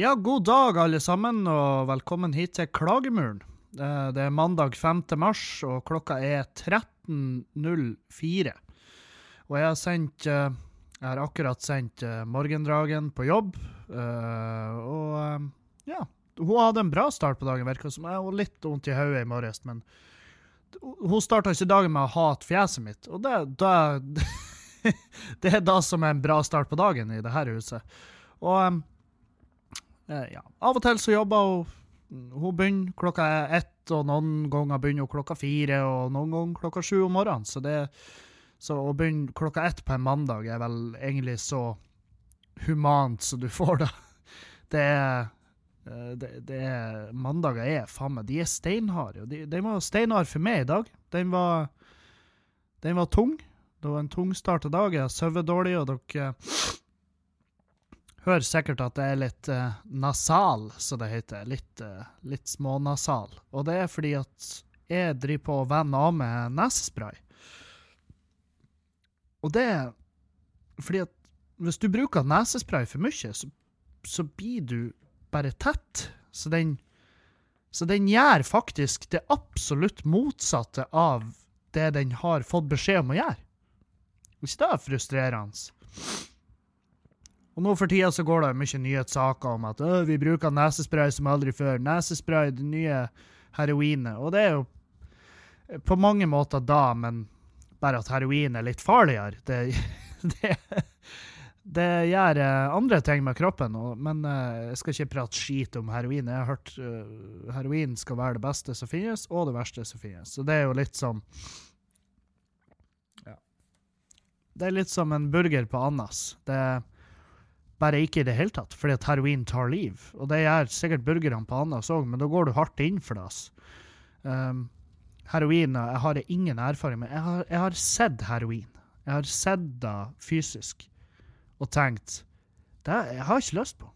Ja, god dag, alle sammen, og velkommen hit til Klagemuren. Eh, Det er mandag 5. mars, og klokka er 13.04. Og jeg har sendt eh, Jeg har akkurat sendt eh, Morgendragen på jobb, og ja. Hun hadde en bra start på dagen, virka som. Jeg har litt vondt i hodet i morges, men hun starta ikke dagen med å hate fjeset mitt, og det, det, det er da som er en bra start på dagen i det her huset. Og ja. Av og til så jobber hun Hun begynner klokka ett, og noen ganger begynner hun klokka fire, og noen ganger klokka sju om morgenen. Så, det, så å begynne klokka ett på en mandag er vel egentlig så humant som du får, det. Det er eh, det, det er, Mandager er faen meg De er steinharde. og De, var steinhard for meg i dag. Den var, den var tung. Det var en tungstarta dag. Jeg har sovet dårlig, og dere hører sikkert at det er litt eh, nasal, som det heter. Litt, uh, litt smånasal. Og det er fordi at jeg driver på å venne av med nesespray. Og det er fordi at hvis du bruker nesespray for mye, så, så blir du bare tett. Så den, så den gjør faktisk det absolutt motsatte av det den har fått beskjed om å gjøre. Hvis det er frustrerende. Og nå for tida så går det mye nyhetssaker om at «Åh, vi bruker nesespray som aldri før. Nesespray, det nye heroinet. Og det er jo på mange måter da, men bare at heroin er litt farligere. Det, det, det gjør eh, andre ting med kroppen. Og, men eh, jeg skal ikke prate skit om heroin. Jeg har hørt uh, heroin skal være det beste som finnes, og det verste som finnes. Så det er jo litt som ja. Det er litt som en burger på Annas. Det er bare ikke i det hele tatt, fordi at heroin tar liv. Og det gjør sikkert burgerne på Anas òg, men da går du hardt inn for det. Um, heroin jeg har ingen erfaring med. Jeg har, jeg har sett heroin. Jeg har sett det fysisk og tenkt det jeg har ikke lyst på.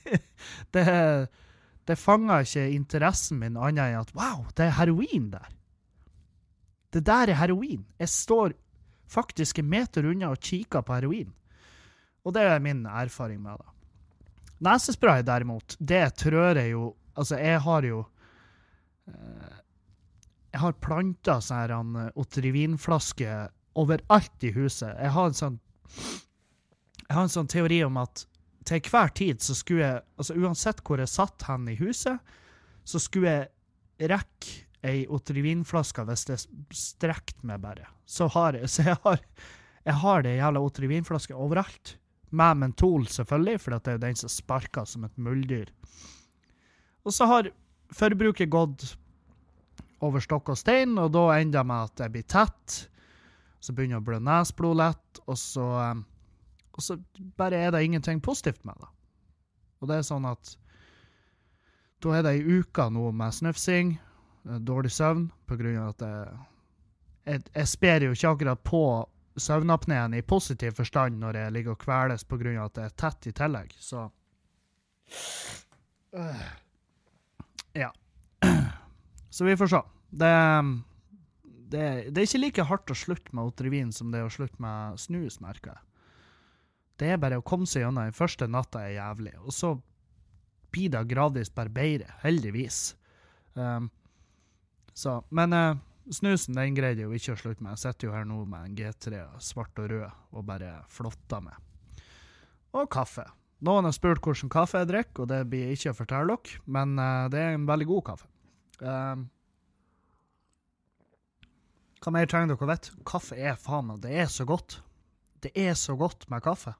det det fanger ikke interessen min annet enn at wow, det er heroin der. Det der er heroin. Jeg står faktisk en meter unna og kikker på heroin. Og det er min erfaring med det. Nesespray, derimot, det trør jeg jo Altså, jeg har jo eh, Jeg har planta sånne Otrivinflasker overalt i huset. Jeg har en sånn Jeg har en sånn teori om at til hver tid så skulle jeg Altså uansett hvor jeg satt hen i huset, så skulle jeg rekke ei Otrivinflaske hvis det strekte meg bare. Så har jeg Så jeg har, jeg har det jævla Otrivinflaska overalt. Med mentol, selvfølgelig, for det er jo den som sparker som et muldyr. Og så har forbruket gått over stokk og stein, og da ender det med at jeg blir tett. Så begynner jeg å blø nesblod lett, og så, um, og så bare er det ingenting positivt med det. Og det er sånn at da er det ei uke nå med snufsing, eh, dårlig søvn, på grunn av at jeg, jeg, jeg sper jo ikke akkurat på søvnapneen i positiv forstand når jeg ligger og kveles av at det er tett i tillegg, så Øh. Ja. Så vi får se. Det, det, det er ikke like hardt å slutte med Otrivin som det er å slutte med snus, merker jeg. Det er bare å komme seg gjennom. Den første natta er jævlig, og så blir det gradvis bare bedre, heldigvis. Um, så, men uh, snusen den greide jeg jo ikke å slutte med. Jeg sitter jo her nå med en G3 svart og rød og bare flotter med. Og kaffe. Noen har spurt hvilken kaffe jeg drikker, og det blir jeg ikke å fortelle dere, men uh, det er en veldig god kaffe. Uh, hva mer trenger dere å vite? Kaffe er faen meg Det er så godt. Det er så godt med kaffe.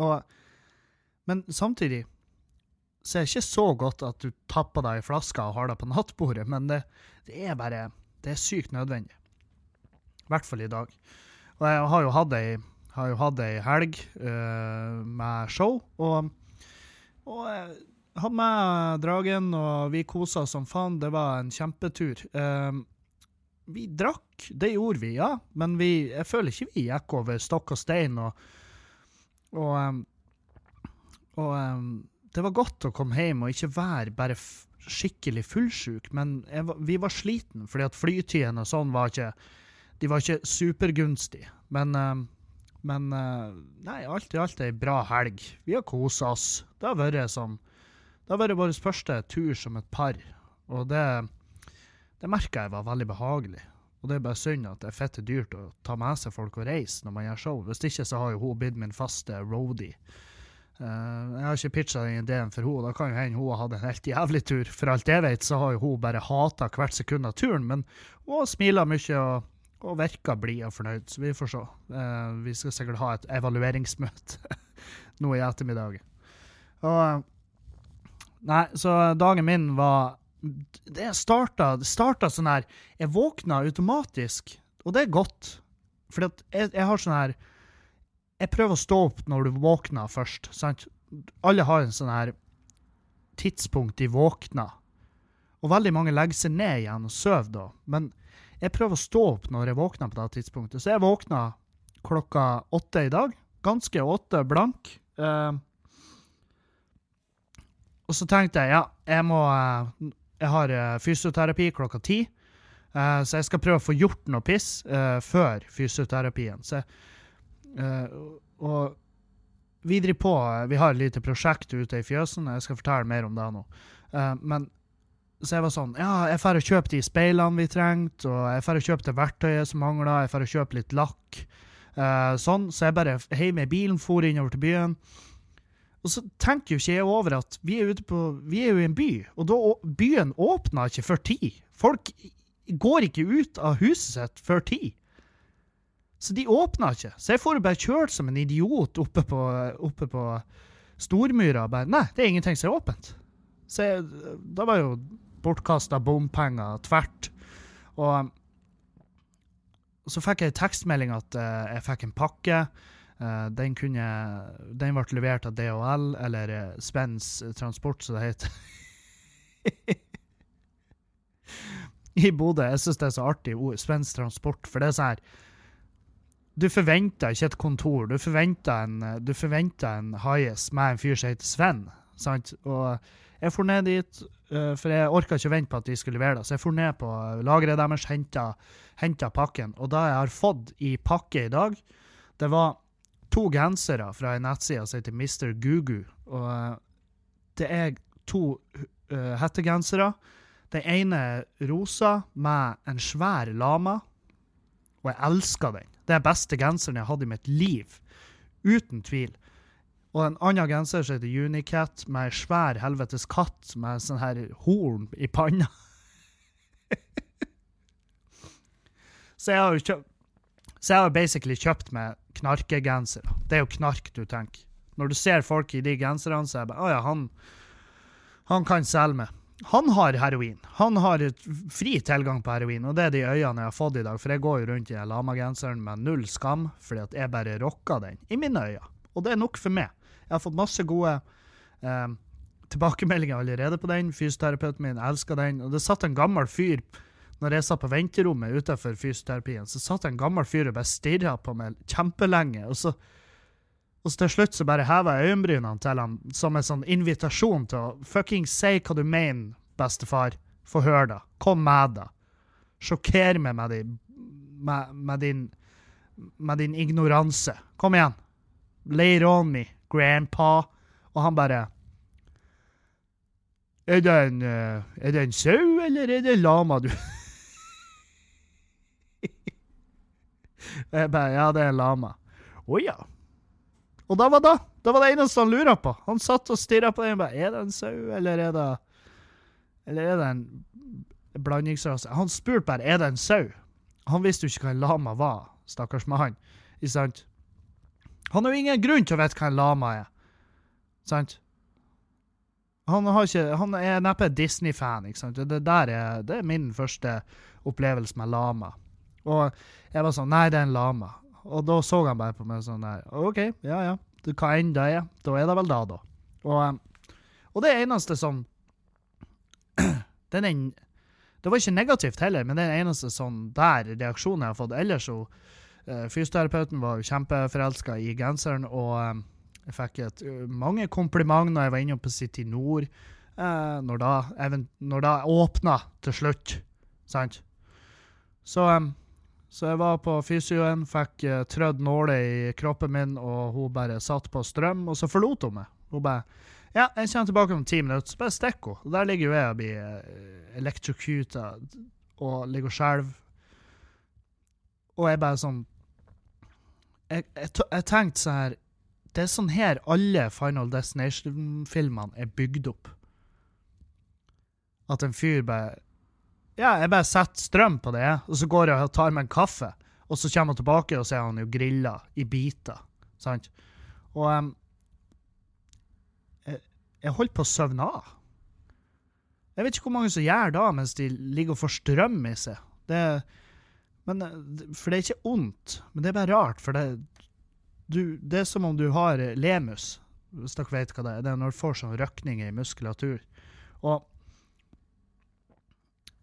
Og, men samtidig så er det ikke så godt at du tapper deg i flaska og har det på nattbordet, men det, det er bare Det er sykt nødvendig. I hvert fall i dag. Og jeg har jo hatt ei, jo hatt ei helg uh, med show, og, og jeg hadde med Dragen, og vi kosa som faen. Det var en kjempetur. Uh, vi drakk, det gjorde vi, ja, men vi, jeg føler ikke vi gikk over stokk og stein. Og, og, um, og um, det var godt å komme hjem og ikke være bare skikkelig fullsjuk, men jeg, vi var sliten, fordi at flytidene og sånn var ikke De var ikke supergunstige. Men um, Men eh, nei, alt i alt ei bra helg. Vi har kosa oss. Det har vært som Det har vært vår første tur som et par, og det, det merka jeg var veldig behagelig. Og det er bare synd at det er fette dyrt å ta med seg folk og reise når man gjør show. Hvis ikke så har jo hun blitt min faste roadie. Uh, jeg har ikke pitcha den ideen for henne. Da kan jo hende hun har hatt en helt jævlig tur. For alt jeg vet, så har jo hun bare hata hvert sekund av turen, men hun smiler mye og, og virker blid og fornøyd, så vi får se. Uh, vi skal sikkert ha et evalueringsmøte nå i ettermiddag. Og Nei, så dagen min var Det starta, starta sånn her Jeg våkna automatisk, og det er godt. For jeg, jeg har sånn her jeg prøver å stå opp når du våkner først. sant? Alle har en sånn her tidspunkt de våkner. Og veldig mange legger seg ned igjen og sover da. Men jeg prøver å stå opp når jeg våkner på det tidspunktet. Så jeg våkna klokka åtte i dag. Ganske åtte blank. Uh, og så tenkte jeg ja, jeg må uh, Jeg har uh, fysioterapi klokka ti. så jeg skal prøve å få gjort noe piss før fysioterapien. Så jeg Uh, og vi driver på Vi har et lite prosjekt ute i fjøsen. Jeg skal fortelle mer om det nå. Uh, men så jeg var sånn Ja, jeg drar og kjøper de speilene vi trengte, og jeg drar og kjøper det verktøyet som mangler, jeg drar og kjøper litt lakk. Uh, sånn. Så jeg bare heiv i bilen, for innover til byen. Og så tenker jo ikke jeg over at vi er på Vi er jo i en by, og da, byen åpner ikke før ti. Folk går ikke ut av huset sitt før ti. Så de åpna ikke. Så jeg får bare kjørt som en idiot oppe på, oppe på Stormyra. Bare, Nei, det er ingenting som er åpent. Så jeg, da var jo bortkasta bompenger tvert. Og så fikk jeg tekstmelding at uh, jeg fikk en pakke. Uh, den, kunne, den ble levert av DHL, eller uh, Spens Transport, som det heter. I Bodø. Jeg syns det er så artig ord. Spens Transport. For det er sånn her du forventer ikke et kontor. Du forventer en, du en highest med en fyr som heter Sven. Sant? Og jeg for ned dit, uh, for jeg orka ikke å vente på at de skulle levere det. Så jeg for ned på lageret deres, henta pakken. Og det jeg har fått i pakke i dag, det var to gensere fra en nettside som heter Mr. Gugu. Og uh, det er to uh, hettegensere. Den ene er rosa med en svær lama, og jeg elsker den. Det er beste genseren jeg har hatt i mitt liv. Uten tvil. Og en annen genser som heter Unicat, med ei svær helvetes katt med sånn her horn i panna. så jeg har jo kjøpt Så jeg har basically kjøpt meg knarkegensere. Det er jo knark du tenker. Når du ser folk i de genserne, så er jeg bare Å ja, han, han kan selge meg. Han har heroin. Han har fri tilgang på heroin, og det er de øynene jeg har fått i dag. For jeg går jo rundt i lamagenseren med null skam, fordi at jeg bare rocker den. I mine øyne. Og det er nok for meg. Jeg har fått masse gode eh, tilbakemeldinger allerede på den. Fysioterapeuten min elsker den. Og det satt en gammel fyr når jeg satt på venterommet utenfor fysioterapien, så satt en gammel fyr og bare stirra på meg kjempelenge. og så og så til slutt så bare hever jeg øyenbrynene til ham som en sånn invitasjon til å fucking si hva du mener, bestefar. Få høre det. Kom med det. Sjokker meg med, din, med, med, din, med din ignoranse. Kom igjen. Lay it on me, grandpa. Og han bare Er det en, uh, er det en sau, eller er det en lama, du? jeg bare Ja, det er en lama. Å oh, ja. Og da var det det var det eneste han lura på. Han satt og stirra på den. Bare, er det en sau, eller er det Eller er det en blandingsrase? Han spurte bare er det en sau. Han visste jo ikke hva en lama var, stakkars med han. Ikke sant? Han har jo ingen grunn til å vite hva en lama er. Sant? Han, ikke, han er neppe Disney-fan. ikke sant? Det, der er, det er min første opplevelse med lama. Og jeg var sånn Nei, det er en lama. Og da så han bare på meg sånn der OK, ja ja, du, hva enn det er. Da er det vel da, da. Og, eh, og det eneste som den en, Det var ikke negativt heller, men den eneste sånn der reaksjonen jeg har fått. Ellers så uh, Fysioterapeuten var jo kjempeforelska i genseren, og um, jeg fikk et, mange komplimenter når jeg var inne på City Nord, når, da, når da åpna til slutt. Sant? Så Så jeg var på fysioen, fikk uh, trødd nåler i kroppen min, og hun bare satt på strøm, og så forlot hun meg. Hun bare Ja, jeg kommer tilbake om ti minutter, så bare stikker hun. Og der ligger jo jeg og blir uh, electrocuta og ligger og skjelver. Og jeg bare sånn Jeg, jeg, jeg tenkte sånn her Det er sånn her alle Final Destination-filmene er bygd opp. At en fyr bare Ja, jeg bare setter strøm på det, og så går jeg og tar meg en kaffe. Og så kommer han tilbake, og så er han jo grilla i biter. Sant? Og um, jeg, jeg holdt på å søvne av. Jeg vet ikke hvor mange som gjør da mens de ligger og får strøm i seg. Det, men, for det er ikke ondt, men det er bare rart. For det, du, det er som om du har lemus, hvis dere vet hva det er. Det er når du får sånn røkninger i muskulatur. Og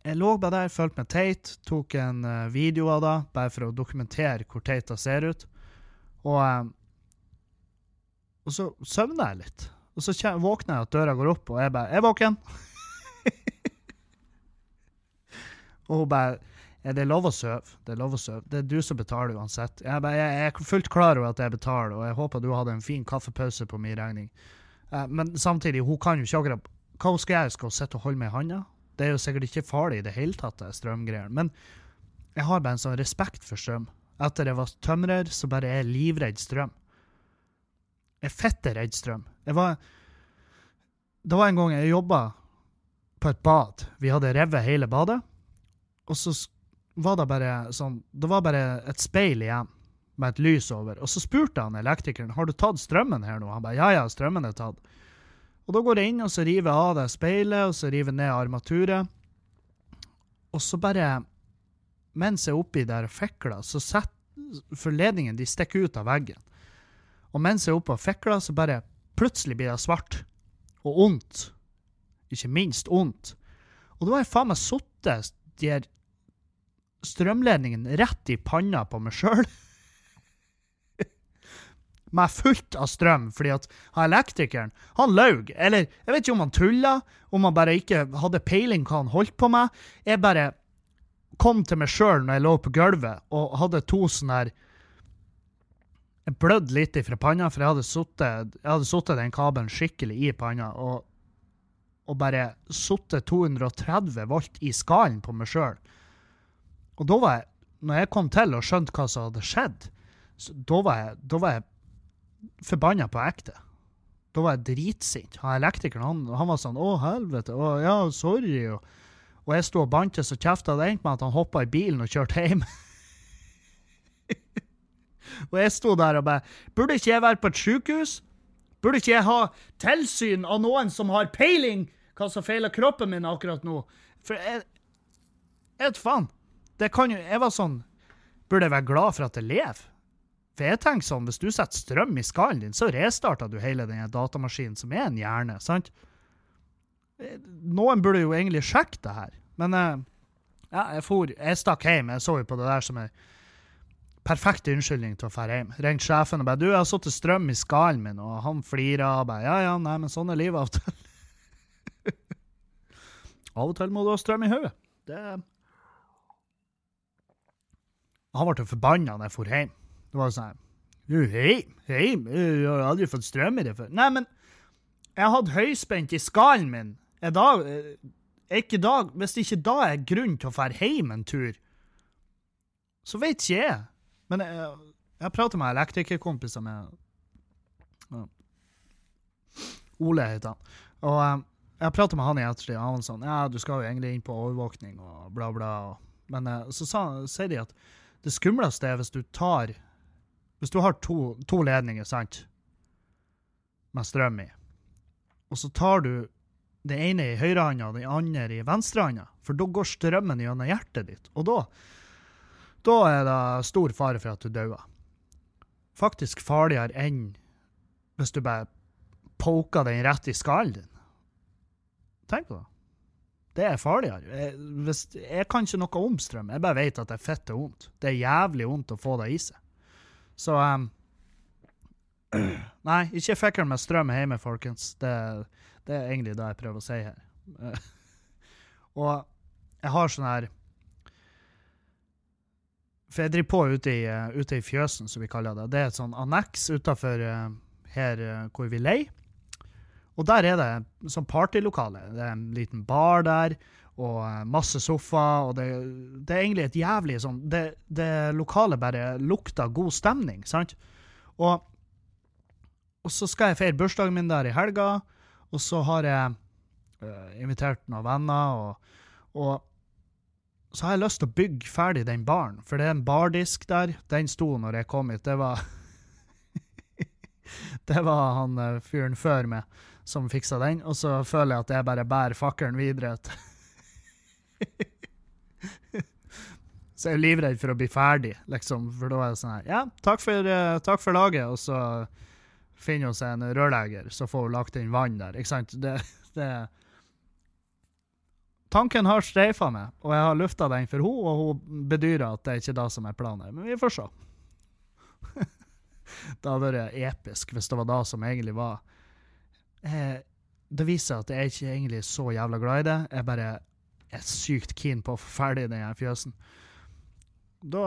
jeg lå bare der, følte meg teit, tok en uh, video av det, bare for å dokumentere hvor teit det ser ut. Og, um, og så søvner jeg litt. Og så våkner jeg at døra går opp, og jeg bare er våken'. og hun bare ja, 'Det er lov å sove. Det er lov å sove. Det er du som betaler uansett'. Jeg, bare, jeg, jeg er fullt klar over at jeg betaler, og jeg håper du hadde en fin kaffepause på min regning. Uh, men samtidig, hun kan jo ikke akkurat Hva hun skal gjøre? Skal hun sitte og holde meg i handa? Det er jo sikkert ikke farlig i det hele tatt, det strømgreiene. Men jeg har bare en sånn respekt for strøm. Etter jeg var tømrer, så bare er jeg livredd strøm. Jeg er fitte redd strøm. Jeg var Det var en gang jeg jobba på et bad. Vi hadde revet hele badet. Og så var det bare sånn Det var bare et speil igjen med et lys over. Og så spurte han elektrikeren har du tatt strømmen her nå. Han bare ja, ja, strømmen er tatt. Og da går jeg inn og så river jeg av det speilet og så river jeg ned armaturet. Og så bare Mens jeg er oppi der og fikler, så setter For ledningen de stikker ut av veggen. Og mens jeg er oppe og fikler, så bare plutselig blir det svart. Og ondt. Ikke minst ondt. Og da har jeg faen meg sittet de her strømledningen rett i panna på meg sjøl. Med fullt av strøm, fordi at han elektrikeren han laug. Eller jeg vet ikke om han tulla, om han bare ikke hadde peiling hva han holdt på med. Jeg bare kom til meg sjøl når jeg lå på gulvet og hadde to sånne her Jeg blødde litt ifra panna, for jeg hadde sittet den kabelen skikkelig i panna. og og bare sittet 230 volt i skallen på meg sjøl. Og da var jeg, når jeg kom til og skjønte hva som hadde skjedd, da var jeg, da var jeg forbanna på ekte. Da var jeg dritsint. Han elektrikeren han, han, var sånn 'Å, helvete', å, 'ja, sorry'. Og, og jeg sto og bantes og kjefta. Det endte med at han hoppa i bilen og kjørte hjem. og jeg sto der og bare 'Burde ikke jeg være på et sjukehus?' Burde ikke jeg ha tilsyn av noen som har peiling hva som feiler kroppen min akkurat nå? For jeg Jeg vet faen. Det kan jo Jeg var sånn Burde jeg være glad for at jeg lever? For jeg tenker sånn, hvis du setter strøm i skallen din, så restarter du hele denne datamaskinen, som er en hjerne, sant? Noen burde jo egentlig sjekke det her. Men ja, jeg for Jeg stakk hjem. Jeg så jo på det der som en perfekt unnskyldning til å dra hjem. Ringte sjefen og bare 'Du, jeg har satt strøm i skallen min', og han flira og bare 'Ja, ja, nei, men sånn er livet av og til'. av og til må du ha strøm i hodet. Det Han ble forbanna da jeg dro hjem. Det var sånn hei, hei, jeg har aldri fått strøm i det før. Nei, men jeg hadde høyspent i skallen min. Er da, er ikke da, hvis det ikke da er grunn til å dra hjem en tur, så vet ikke jeg. Men jeg, jeg prater med elektrikerkompiser med ja. Ole heter han. Og um, jeg prater med han i ettertid, og han var sånn Ja, du skal jo egentlig inn på overvåkning og bla, bla. Men uh, så sier de at det skumleste er hvis du tar Hvis du har to, to ledninger, sant, med strøm i, og så tar du det ene i høyrehånda og det andre i venstrehånda, for da går strømmen gjennom hjertet ditt. Og da da er det stor fare for at du dauer. Faktisk farligere enn hvis du bare poker den rett i skallen din. Tenk på det. Det er farligere. Jeg, hvis, jeg kan ikke noe om strøm, jeg bare vet at det er fette vondt. Det er jævlig vondt å få det i seg. Så um, Nei, ikke fikk med strøm hjemme, folkens. Det, det, er egentlig det jeg prøver å si her. og jeg har sånn her For jeg driver på ute i, eh, ute i fjøsen, som vi kaller det. Det er et sånn anneks utafor her hvor vi leier. Og der er det sånn partylokale. Det er en liten bar der, og masse sofaer, og det, det, er egentlig et jævlig sånn det, det lokale bare lukter god stemning, sant? Og, og så skal jeg feire bursdagen min der i helga, og så har jeg uh, invitert noen venner, og, og så har jeg lyst til å bygge ferdig den baren, for det er en bardisk der. Den sto når jeg kom hit. Det var Det var han uh, fyren før meg som fiksa den, og så føler jeg at jeg bare bærer fakkelen videre. så jeg er livredd for å bli ferdig, liksom, for da er det sånn her Ja, takk for, uh, takk for laget, og så finner hun seg en rørlegger, så får hun lagt inn vann der. Ikke sant? Det, det Tanken har streifa meg, og jeg har lufta den for henne, og hun bedyrer at det er ikke det som er planen. Men vi får se. det hadde vært episk hvis det var det som egentlig var eh, Det viser at jeg er ikke egentlig så jævla glad i det. Jeg bare er sykt keen på å få ferdig den fjøsen. Da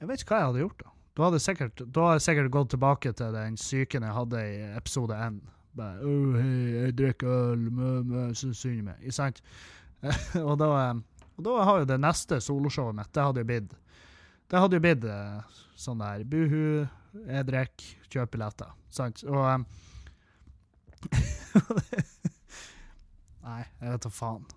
Jeg vet ikke hva jeg hadde gjort, da. Da hadde, sikkert, jeg sikkert gått tilbake til den psyken jeg hadde i episode én. Bare oh, hei, jeg drikker øl, mø, mø, så synd meg. Ikke sant? og, da, og da har jo det neste soloshowet mitt, det hadde jo blitt Det hadde jo blitt eh, sånn der buhu, jeg drikker, kjøp billetter. Sant? Og um, Nei, jeg vet da faen.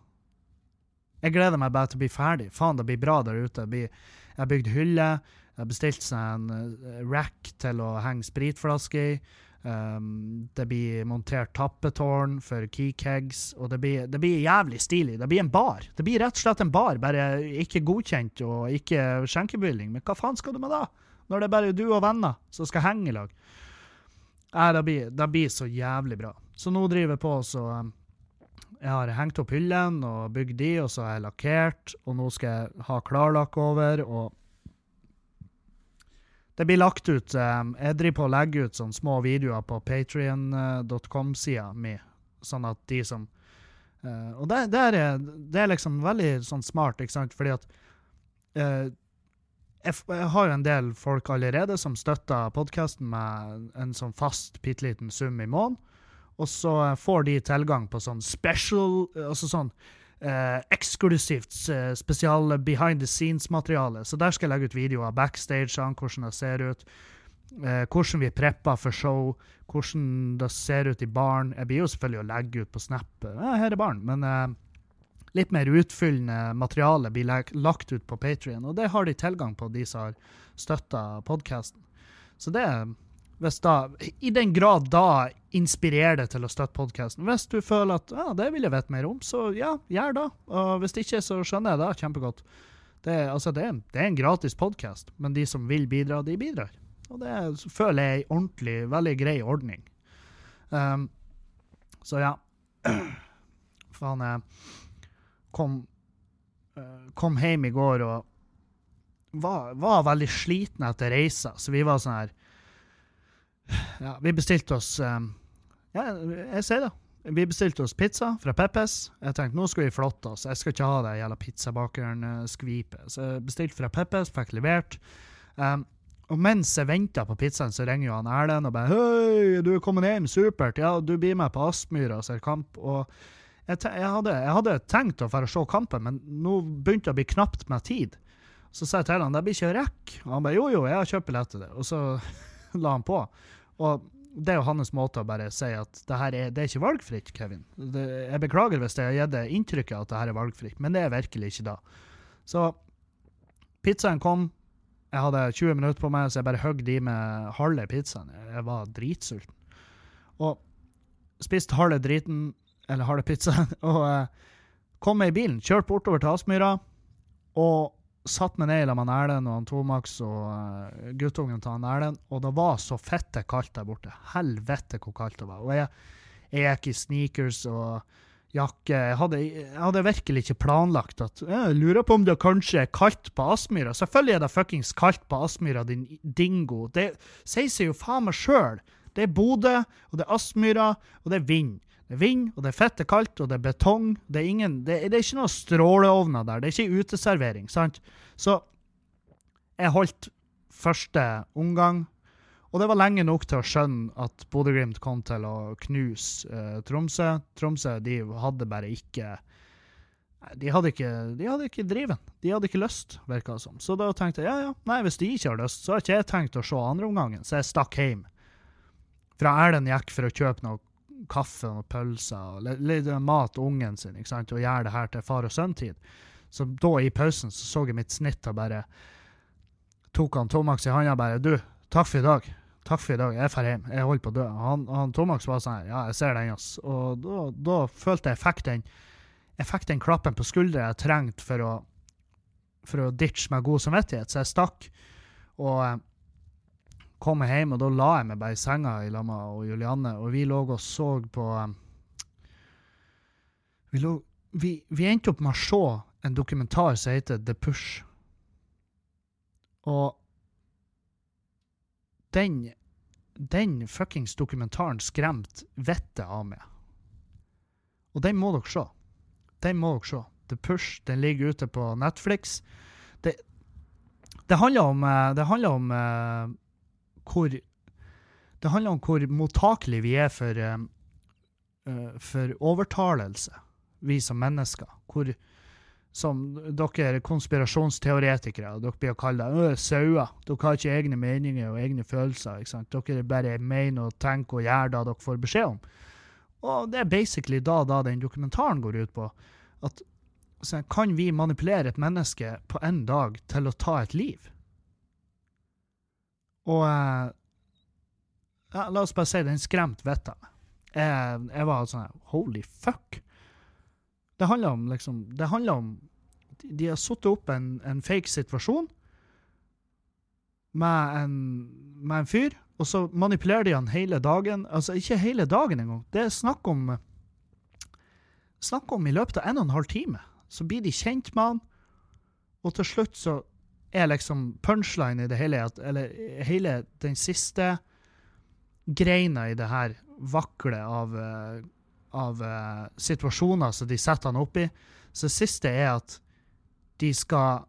Jeg gleder meg bare til å bli ferdig. Faen, det blir bra der ute. Jeg har bygd hylle. Jeg har bestilt seg en uh, rack til å henge spritflasker i. Um, det blir montert tappetårn for keykegs, og det blir, det blir, jævlig stilig. Det blir en bar. Det blir rett og slett en bar, bare ikke godkjent og ikke skjenkebevilling. Men hva faen skal du med da? Når det er bare du og venner som skal henge i lag. Nei, det blir, det blir, så jævlig bra. Så nå driver jeg på så um, Jeg har hengt opp hyllene og bygd de, og så har jeg lakkert, og nå skal jeg ha klarlakk over. og det blir lagt ut um, Jeg driver på å legge ut sånne små videoer på patrion.com-sida mi, sånn at de som uh, Og det, det, er, det, er, liksom veldig sånn smart, ikke sant, fordi at jeg, har jo en del folk allerede som støtter podkasten med en sånn fast, bitte liten sum i måneden. Og så får de tilgang på sånn special Altså sånn eh, eksklusivt eh, spesial behind the scenes-materiale. Så der skal jeg legge ut videoer backstage, hvordan det ser ut. Eh, hvordan vi prepper for show, hvordan det ser ut i baren. Jeg blir jo selvfølgelig å legge ut på Snap ja, her er baren, men eh, litt mer utfyllende materiale blir lagt ut på Patrion, og det har de tilgang på, de som har støtta podkasten. Så det er hvis da, I den grad da inspirerer det til å støtte podkasten. Hvis du føler at ja, det vil jeg vite mer om, så ja, gjør det. Og hvis ikke, så skjønner jeg det kjempegodt. Det, altså, det, det er en gratis podkast, men de som vil bidra, de bidrar. Og det føler jeg er en ordentlig, veldig grei ordning. Um, så ja. Faen, jeg kom, uh, kom hjem i går og var, var veldig sliten etter reisa, så vi var sånn her ja, vi bestilte oss um, Ja, jeg sier det. Vi bestilte oss pizza fra Peppes. Jeg tenkte nå skal vi flotte oss. Jeg skal ikke ha det jævla pizzabakeren-skvipet. Så jeg bestilte fra Peppes, fikk levert. Um, og mens jeg venta på pizzaen, så ringer jo han Erlend og bare 'Hei, du er kommet hjem. Supert. Ja, du blir med på Aspmyra og ser kamp.' Og jeg, jeg, hadde, jeg, hadde, tenkt å dra se kampen, men nå begynte det å bli knapt med tid. Så sa jeg til han det blir ikke rekk. Og han bare 'Jo, jo, jeg har kjøpt billett til det'. Og så la han på. Og det er jo hans måte å bare si at det her er, det er ikke valgfritt, Kevin. Det, jeg beklager hvis jeg har gitt det inntrykket at det her er valgfritt, men det er virkelig ikke da. Så pizzaen kom. Jeg hadde 20 minutter på meg, så jeg bare høgde i med halve pizzaen. Jeg var dritsulten. Og spiste halve driten, eller halve pizzaen, og uh, kom meg i bilen, kjørte bortover til Aspmyra. Og satt meg ned sammen med Erlend og Tomax og uh, guttungen til han Erlend, og det var så fette kaldt der borte. Helvete hvor kaldt det var. Og jeg, jeg gikk i sneakers og jakke. Jeg hadde, jeg hadde, virkelig ikke planlagt at Jeg lurer på om det kanskje er kaldt på Aspmyra. Selvfølgelig er det fuckings kaldt på Aspmyra, din dingo. Det sier seg jo faen meg sjøl. Det er Bodø, og det er Aspmyra, og det er vind. Det er vind, og det er fett, det er kaldt, og det er betong. Det er, ingen, det, det er ikke noen stråleovner der. Det er ikke uteservering. sant? Så jeg holdt første omgang, og det var lenge nok til å skjønne at Bodø-Glimt kom til å knuse eh, Tromsø. Tromsø de hadde bare ikke de hadde ikke, de hadde ikke driven. De hadde ikke lyst, virka det som. Så da tenkte jeg ja, ja, nei, hvis de ikke har lyst, så har ikke jeg tenkt å se andreomgangen. Så jeg stakk hjem. Fra Erlend gikk for å kjøpe noe kaffe og pølser og litt mat til ungen sin, ikke sant, og gjøre det her til far og sønn-tid. Så da, i pausen, så så jeg mitt snitt og bare tok han Tomax i handa bare Du, takk for i dag. Takk for i dag. Jeg drar hjem. Jeg holder på å dø. Han, han Tomax var sånn her Ja, jeg ser den, ass. Og da, da følte jeg fikk den jeg fikk den klappen på skuldra jeg trengte for å, for å ditche med god samvittighet, så jeg stakk. Og eh, jeg hjem, og da la jeg meg bare i senga i lag med Julianne, og vi lå og så på eh, vi, lå, vi, vi, endte opp med å se en dokumentar som heter The Push. Og den den fuckings dokumentaren skremte vettet av meg. Og den må dere se. Den må dere se. The Push. Den ligger ute på Netflix. Det, det handler om, eh, det handler om uh, hvor Det handler om hvor mottakelig vi er for, uh, for overtalelse, vi som mennesker. Hvor, som dere konspirasjonsteoretikere, dere blir å kalle det sauer. Dere har ikke egne meninger og egne følelser. Dere bare mener og tenker og gjør det dere får beskjed om. Og det er basically da, da den dokumentaren går ut på. At kan vi manipulere et menneske på en dag til å ta et liv? Og eh, ja, La oss bare si den skremte vettet av meg. Jeg, jeg, var sånn Holy fuck! Det handler om liksom Det handler om De har satt opp en, en fake situasjon med en, med en fyr og så manipulerer de han hele dagen. Altså, ikke hele dagen engang. Det er snakk om Snakk om i løpet av en og en halv time. Så blir de kjent med han, og til slutt så er liksom punchline i det hele Eller hele den siste greina i det her vaklet av, uh, av uh, situasjoner som de setter han opp i. Så det siste er at de skal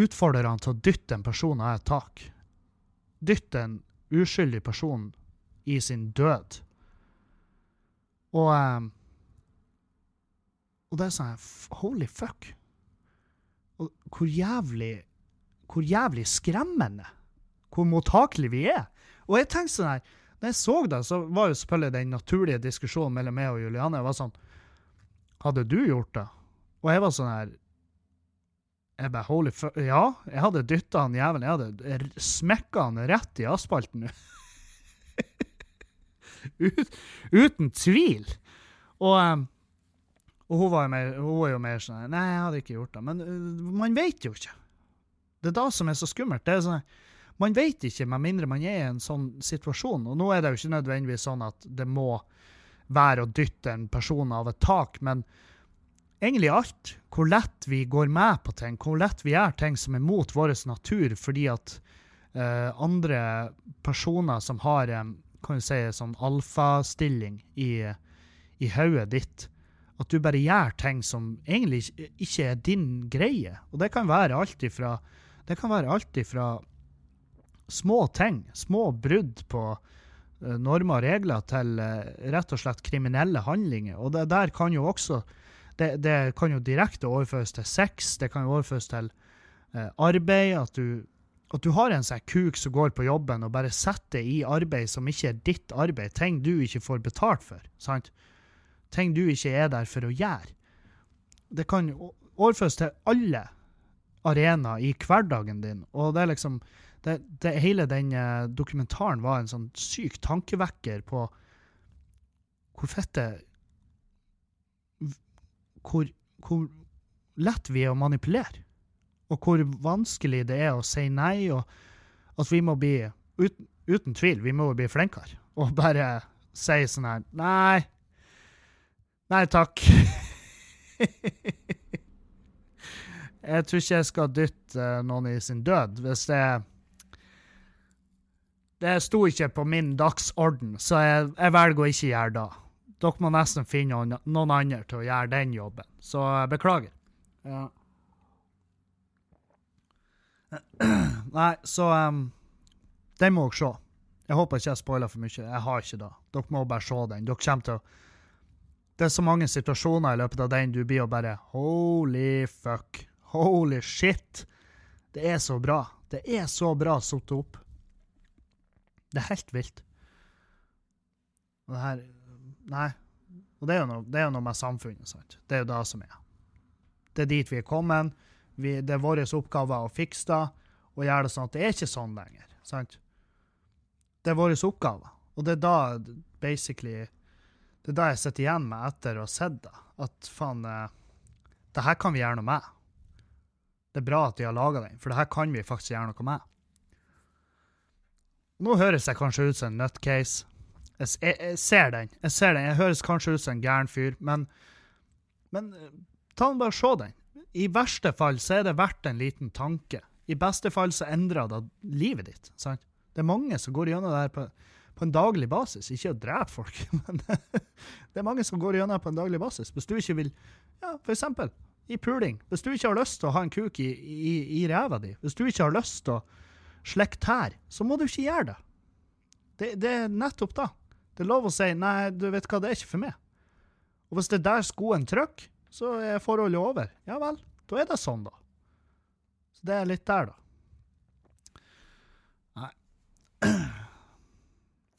utfordre han til å dytte en person av et tak dytte en uskyldig person i sin død. Og um, Og det er sånn Holy fuck. Hvor jævlig Hvor jævlig skremmende. Hvor mottakelige vi er. Og jeg tenkte sånn her Når jeg så det, så var jo selvfølgelig den naturlige diskusjonen mellom meg og Juliane jeg var sånn Hadde du gjort det? Og jeg var sånn her jeg bare holy fuck Ja, jeg hadde dytta han jævelen. Jeg hadde smekka han rett i asfalten. Ut, uten tvil. Og, um, og hun, mer, hun var jo mer sånn Nei, jeg hadde ikke gjort det. Men uh, man vet jo ikke. Det er da som er så skummelt. Er sånn, man vet ikke, med mindre man er i en sånn situasjon. Og nå er det jo ikke nødvendigvis sånn at det må være å dytte en person av et tak, men egentlig alt. Hvor lett vi går med på ting, hvor lett vi gjør ting som er mot vår natur fordi at uh, andre personer som har um, kan du si, sånn alfastilling i, i hodet ditt, at du bare gjør ting som egentlig ikke er din greie. Og det kan være alt ifra, være alt ifra små ting, små brudd på uh, normer og regler, til uh, rett og slett kriminelle handlinger. Og det der kan jo også det, det, kan jo direkte overføres til sex, det kan jo overføres til eh, arbeid. At du, at du har en sånn kuk som går på jobben og bare setter i arbeid som ikke er ditt arbeid. Ting du ikke får betalt for. sant? Ting du ikke er der for å gjøre. Det kan overføres til alle arenaer i hverdagen din. Og det er liksom det, det, Hele den eh, dokumentaren var en sånn syk tankevekker på hvor fette hvor, hvor lett vi er å manipulere. Og hvor vanskelig det er å si nei, og at vi må bli uten, uten tvil, vi må bli flinkere. Og bare si sånn her Nei. Nei takk. jeg tror ikke jeg skal dytte noen i sin død. Hvis det Det sto ikke på min dagsorden, så jeg, jeg velger å ikke gjøre det. Dere må nesten finne noen andre til å gjøre den jobben. Så beklager. Ja. Nei, så um, Den må dere se. Jeg håper ikke jeg spoiler for mye. Jeg har ikke det. Dere må bare se den. Dere kommer til å Det er så mange situasjoner i løpet av den du blir og bare Holy fuck. Holy shit. Det er så bra. Det er så bra satt opp. Det er helt vilt. Og det her Nei. Og det er jo noe, det er jo noe med samfunnet, sant. Det er jo det som er. Det er dit vi er kommet. Vi, det er vår oppgave å fikse det og gjøre det sånn at det er ikke sånn lenger. sant? Det er vår oppgave. Og det er da basically Det er da jeg sitter igjen med etter å ha sett det. At faen eh, Det her kan vi gjøre noe med. Det er bra at de har laga den, for det her kan vi faktisk gjøre noe med. Nå høres jeg kanskje ut som en nutcase. Jeg, jeg, jeg, ser den. Jeg ser den. Jeg høres kanskje ut som en gæren fyr, men, men eh, ta den bare se den. I verste fall så er det verdt en liten tanke. I beste fall så endrer det livet ditt. sant? Det er mange som går gjennom det her på, på en daglig basis. Ikke å drepe folk, men det er mange som går gjennom på en daglig basis. Hvis du ikke vil Ja, for eksempel i puling. Hvis du ikke har lyst til å ha en kuk i, i, i ræva di, hvis du ikke har lyst til å slikke tær, så må du ikke gjøre det. det. Det er nettopp da. Det er lov å si 'nei, du vet hva, det er ikke for meg'. Og hvis det er der skoen trykker, så er forholdet over. Ja vel, da er det sånn, da. Så det er litt der, da.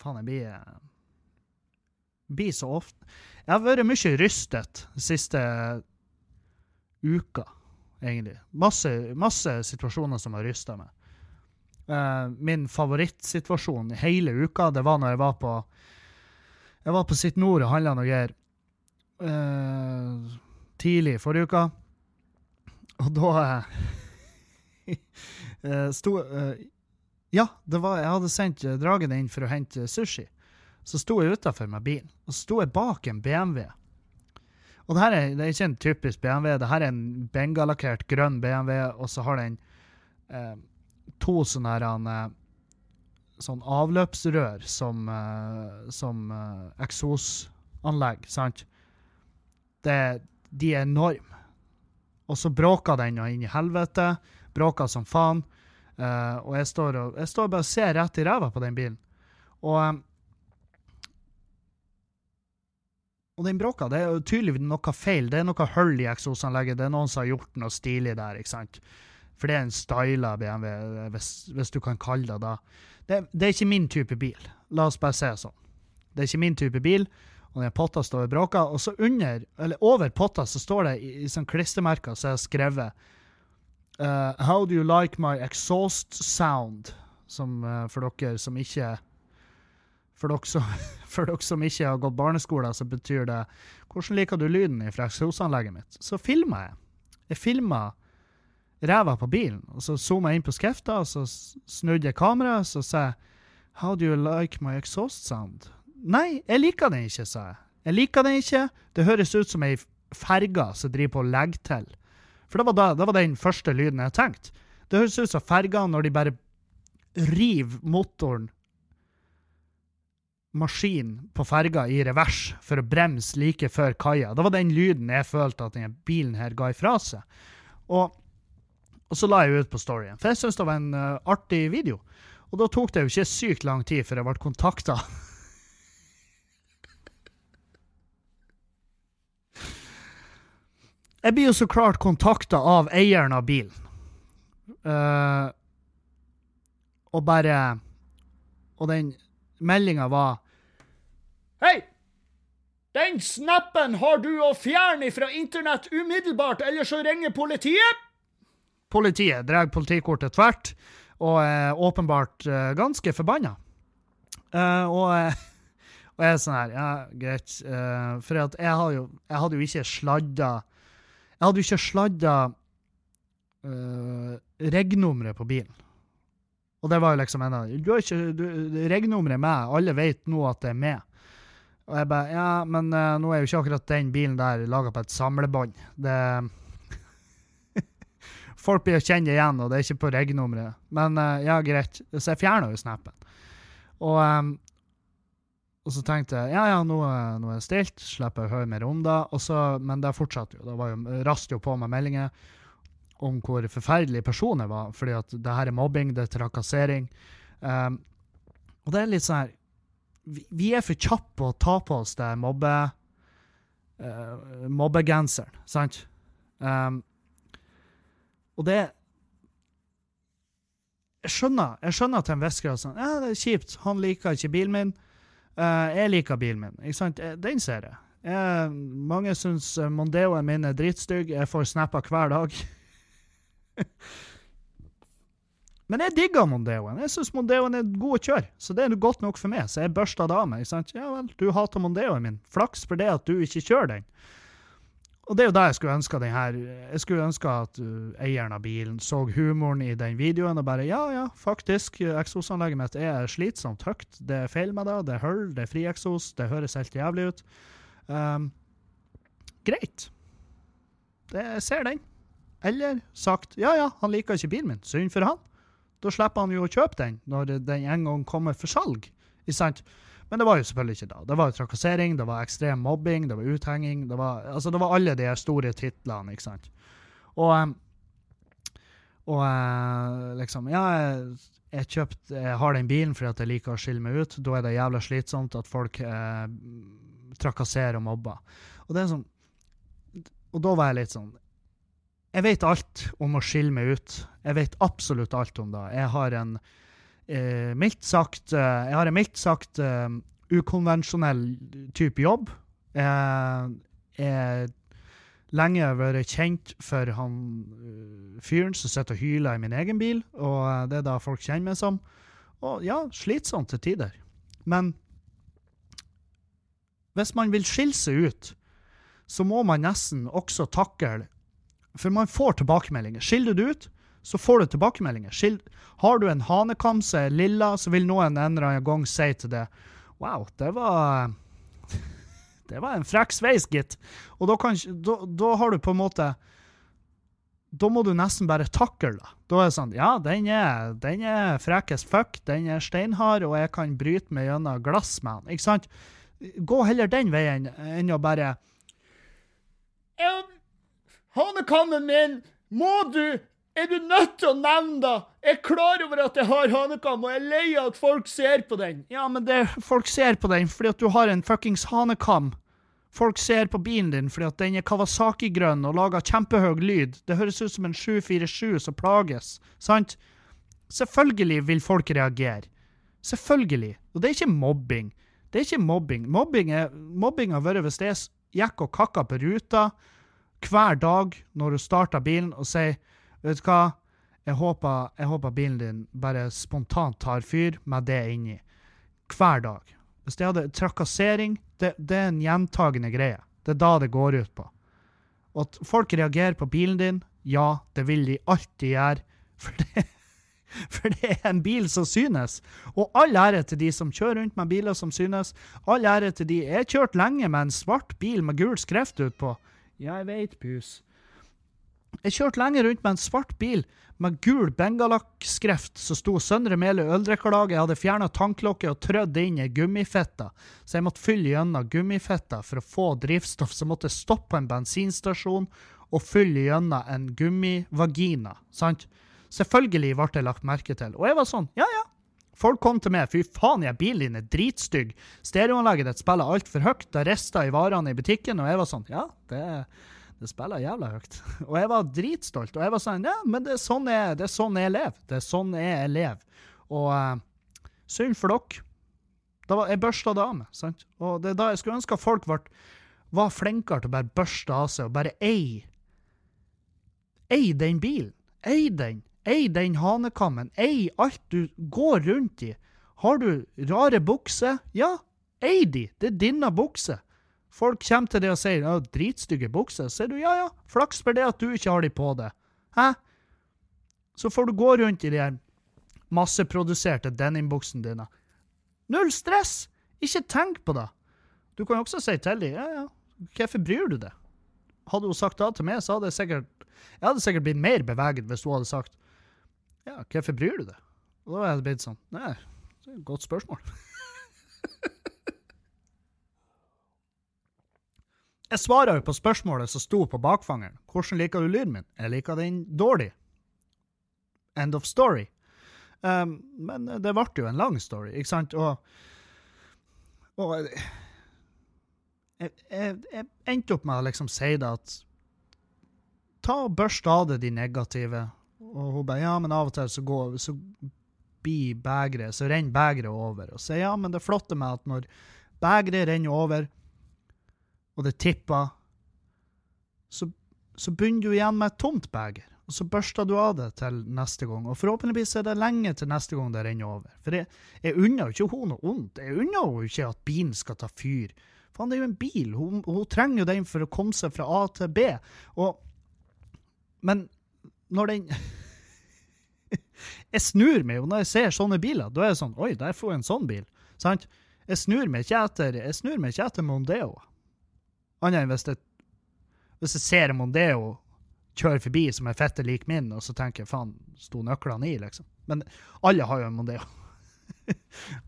Faen, jeg blir eh, Blir så ofte Jeg har vært mye rystet de siste uka, egentlig. Masse, masse situasjoner som har rysta meg. Uh, min favorittsituasjon i hele uka, det var når jeg var på Jeg var på Sitt Nord og handla noe greier. Uh, tidlig forrige uka. Og da uh, sto Ja, var, jeg hadde sendt Dragen inn for å hente sushi. Så sto jeg utafor med bilen, og så sto jeg bak en BMW. Og det her er, det er ikke en typisk BMW, det her er en bengalakkert grønn BMW, og så har den eh, to sånne her eh, sånn avløpsrør som, eh, som eh, eksosanlegg, sant? Det, de er enorme. Og så bråker den og inn i helvete. Bråker som faen. Uh, og jeg og jeg står bare og ser rett i ræva på den bilen. Og, um, og den bråka. Det er jo tydelig noe feil. Det er noe hull i eksosanlegget. Det er noen som har gjort noe stilig der. ikke sant? For det er en styla BMW, hvis, hvis, du kan kalle det da. det. Det er ikke min type bil. La oss bare si det sånn. Det er ikke min type bil og den potta står og bråker. Og så under, eller over potta så står det i, i sånn klistremerker så er skrevet uh, How do you like my exhaust sound? Som uh, for dere som ikke for dere, som, for dere som ikke har gått barneskole, så betyr det Hvordan liker du lyden fra eksosanlegget mitt? Så filma jeg. Jeg filma ræva på bilen, og så zooma jeg inn på skrifta, og så snudde jeg kameraet, så sa jeg How do you like my exhaust sound? Nei, jeg liker den ikke, sa jeg. Jeg liker den ikke. Det høres ut som ei ferge som driver på å legge til. For det var, da, det var den første lyden jeg tenkte. Det høres ut som ferger når de bare river motoren Maskinen på ferga i revers for å bremse like før kaia. Det var den lyden jeg følte at denne bilen her ga ifra seg. Og, og så la jeg ut på storyen, for jeg syntes det var en uh, artig video. Og da tok det jo ikke sykt lang tid før jeg ble kontakta Jeg blir jo så klart kontakta av eieren av bilen. Uh, og bare Og den meldinga var Hei! Den snappen har du å fjerne fra internett umiddelbart, ellers så ringer politiet! Politiet drar politikortet tvert, og er åpenbart uh, ganske forbanna. Uh, og, og jeg er sånn her Ja, greit. for jeg, har jo, jeg hadde jo ikke sladda jeg hadde jo ikke sladda uh, regnummeret på bilen. Og det var jo liksom en av Du har er med, alle vet nå at det er med. Og jeg bare Ja, men uh, nå er jo ikke akkurat den bilen der laga på et samlebånd. Det Folk blir å kjenne igjen, og det er ikke på regnummeret. Men uh, ja, greit. Så jeg fjerna jo snappen. Og um, og så tenkte jeg ja, ja, nå, nå er det stilt, slipper jeg å høre mer om det. Og så, men det fortsatte jo. Det var jo, rast jo på med meldinger. om hvor forferdelig personen var, fordi at det her er mobbing, det er trakassering. Um, og det er litt sånn her Vi, vi er for kjappe på å ta på oss det mobbe... Uh, mobbegenseren, sant? Um, og det Jeg skjønner jeg skjønner til en viss grad sånn Ja, det er kjipt. Han liker ikke bilen min. Uh, jeg liker bilen min. Ikke sant? Den ser jeg. jeg mange syns Mondeoen min er dritstygg. Jeg får snapper hver dag. Men jeg digger Mondeoen. Jeg syns Mondeoen er god å kjøre, så det er godt nok for meg. Så jeg børsta det av meg. Sant? Ja vel, du hater Mondeoen min. Flaks for det at du ikke kjører den. Og det er jo det jeg skulle ønske den her Jeg skulle ønske at uh, eieren av bilen så humoren i den videoen og bare Ja, ja, faktisk, eksosanlegget mitt er slitsomt høyt. Det er feil med det. Det er hull, det er frieksos, det høres helt jævlig ut. Um, greit. Det, ser den. Eller sagt ja, ja, han liker ikke bilen min. Synd for han. Da slipper han jo å kjøpe den når den en gang kommer for salg. Ikke sant? Men det var jo selvfølgelig ikke da. Det var jo trakassering, det var ekstrem mobbing, det var uthenging. Det var, altså det var alle de store titlene, ikke sant. Og, og liksom Ja, jeg, kjøpt, jeg har den bilen fordi at jeg liker å skille meg ut. Da er det jævla slitsomt at folk eh, trakasserer og mobber. Og det er sånn Og da var jeg litt sånn Jeg vet alt om å skille meg ut. Jeg vet absolutt alt om det. Jeg har en eh, mildt sagt eh, Jeg har en mildt sagt eh, ukonvensjonell type jobb. Jeg er lenge vært kjent for han uh, fyren som sitter og hyler i min egen bil, og det er da folk kjenner meg som. Og ja, slitsomt til tider. Men hvis man vil skille seg ut, så må man nesten også takle For man får tilbakemeldinger. Skiller du ut, så får du tilbakemeldinger. Har du en hanekam som er lilla, så vil noen en eller annen gang si til det Wow, det var Det var en frekk sveis, gitt. Og da, kan, da, da, har du på en måte Da må du nesten bare takle det. Da er det sånn Ja, den er, den er frekk as fuck, den er steinhard, og jeg kan bryte meg gjennom glass med den. Ikke sant? Gå heller den veien enn å bare Hanekammen min! Må du er du nødt til å nevne det? Jeg er klar over at jeg har hanekam, og jeg er lei av at folk ser på den. Ja, men det, folk ser på den fordi at du har en fuckings hanekam. Folk ser på bilen din fordi at den er Kawasaki-grønn og lager kjempehøy lyd. Det høres ut som en 747 som plages, sant? Selvfølgelig vil folk reagere. Selvfølgelig. Og det er ikke mobbing. Det er ikke mobbing. Mobbing, er, mobbing har vært hvis jeg gikk og kakka på ruta hver dag når du starter bilen og sier Vet du hva? Jeg håper, jeg håper, bilen din bare spontant tar fyr med det inni. Hver dag. Hvis det hadde trakassering, det, det er en gjentagende greie. Det er da det går ut på. At folk reagerer på bilen din, ja, det vil de alltid gjøre. For det, for det er en bil som synes. Og all ære til de som kjører rundt med biler som synes. All ære til de Jeg kjørte lenge med en svart bil med gul skrift utpå. Jeg veit, pus. Jeg kjørte lenge rundt med en svart bil med gul bengalakk-skreft som sto Søndre Mele øldrikkelag. Jeg hadde fjerna tanklokket og trødd inn i gummifetta, så jeg måtte fylle gjennom gummifetta for å få drivstoff. Så jeg måtte stoppe på en bensinstasjon og fylle gjennom en gummivagina. sant? Selvfølgelig ble det lagt merke til. Og jeg var sånn, ja ja. Folk kom til meg. Fy faen, jeg bilen din er dritstygg. Stereoanlegget ditt spiller altfor høyt. Det rister i varene i butikken. Og jeg var sånn, ja, det er det spiller jævla høyt. Og jeg var dritstolt. Og jeg var sånn Ja, men det er sånn jeg, det er sånn jeg lever. Det er sånn jeg lever. Og uh, synd for dere. Da var, jeg børsta det av meg. sant? Og det er da jeg skulle ønske at folk var, var flinkere til å bare børste av seg og bare eie Eie den bilen. Eie den. Eie den hanekammen. Eie alt du går rundt i. Har du rare bukser? Ja, eie de. Det er dine bukser. Folk kommer til deg og sier ja, 'dritstygge bukser'. Så sier du ja ja, flaks for det at du ikke har de på deg. Hæ? Så får du gå rundt i de her masseproduserte denimbuksene dine. Null stress! Ikke tenk på det. Du kan jo også si til dem ja ja, hvorfor bryr du deg? Hadde hun sagt det til meg, så hadde jeg sikkert jeg hadde sikkert blitt mer beveget hvis hun hadde sagt ja, hvorfor bryr du deg? Og da hadde jeg blitt sånn Nei, det er et godt spørsmål. Jeg svarer jo på spørsmålet som sto på bakfangeren. Hvordan liker du lyden min? Jeg liker den dårlig. End of story. Um, men det ble jo en lang story, ikke sant? Og, og jeg, jeg, jeg, endte opp med å liksom si det at Ta og Børst av deg de negative. Og hun bare Ja, men av og til så går så blir begeret Så renner begeret over. Og sier ja, men det flotte med at når begeret renner over, og det tipper, så, så begynner du igjen med et tomt beger. Og så børster du av det til neste gang. Og forhåpentligvis er det lenge til neste gang det renner over. For jeg, jeg unner jo ikke hun noe ondt. Jeg unner jo ikke at bilen skal ta fyr. Faen, det er jo en bil. Hun, hun trenger jo den for å komme seg fra A til B. Og Men når den Jeg snur meg jo når jeg ser sånne biler. Da er jeg sånn Oi, der får jeg en sånn bil. Sant? Jeg snur meg ikke etter jeg snur meg ikke etter Mondeo. Annet enn hvis, det, hvis jeg ser Mondeo kjøre forbi som er fette lik min, og så tenker jeg faen, sto nøklene i, liksom. Men alle har jo en Mondeo.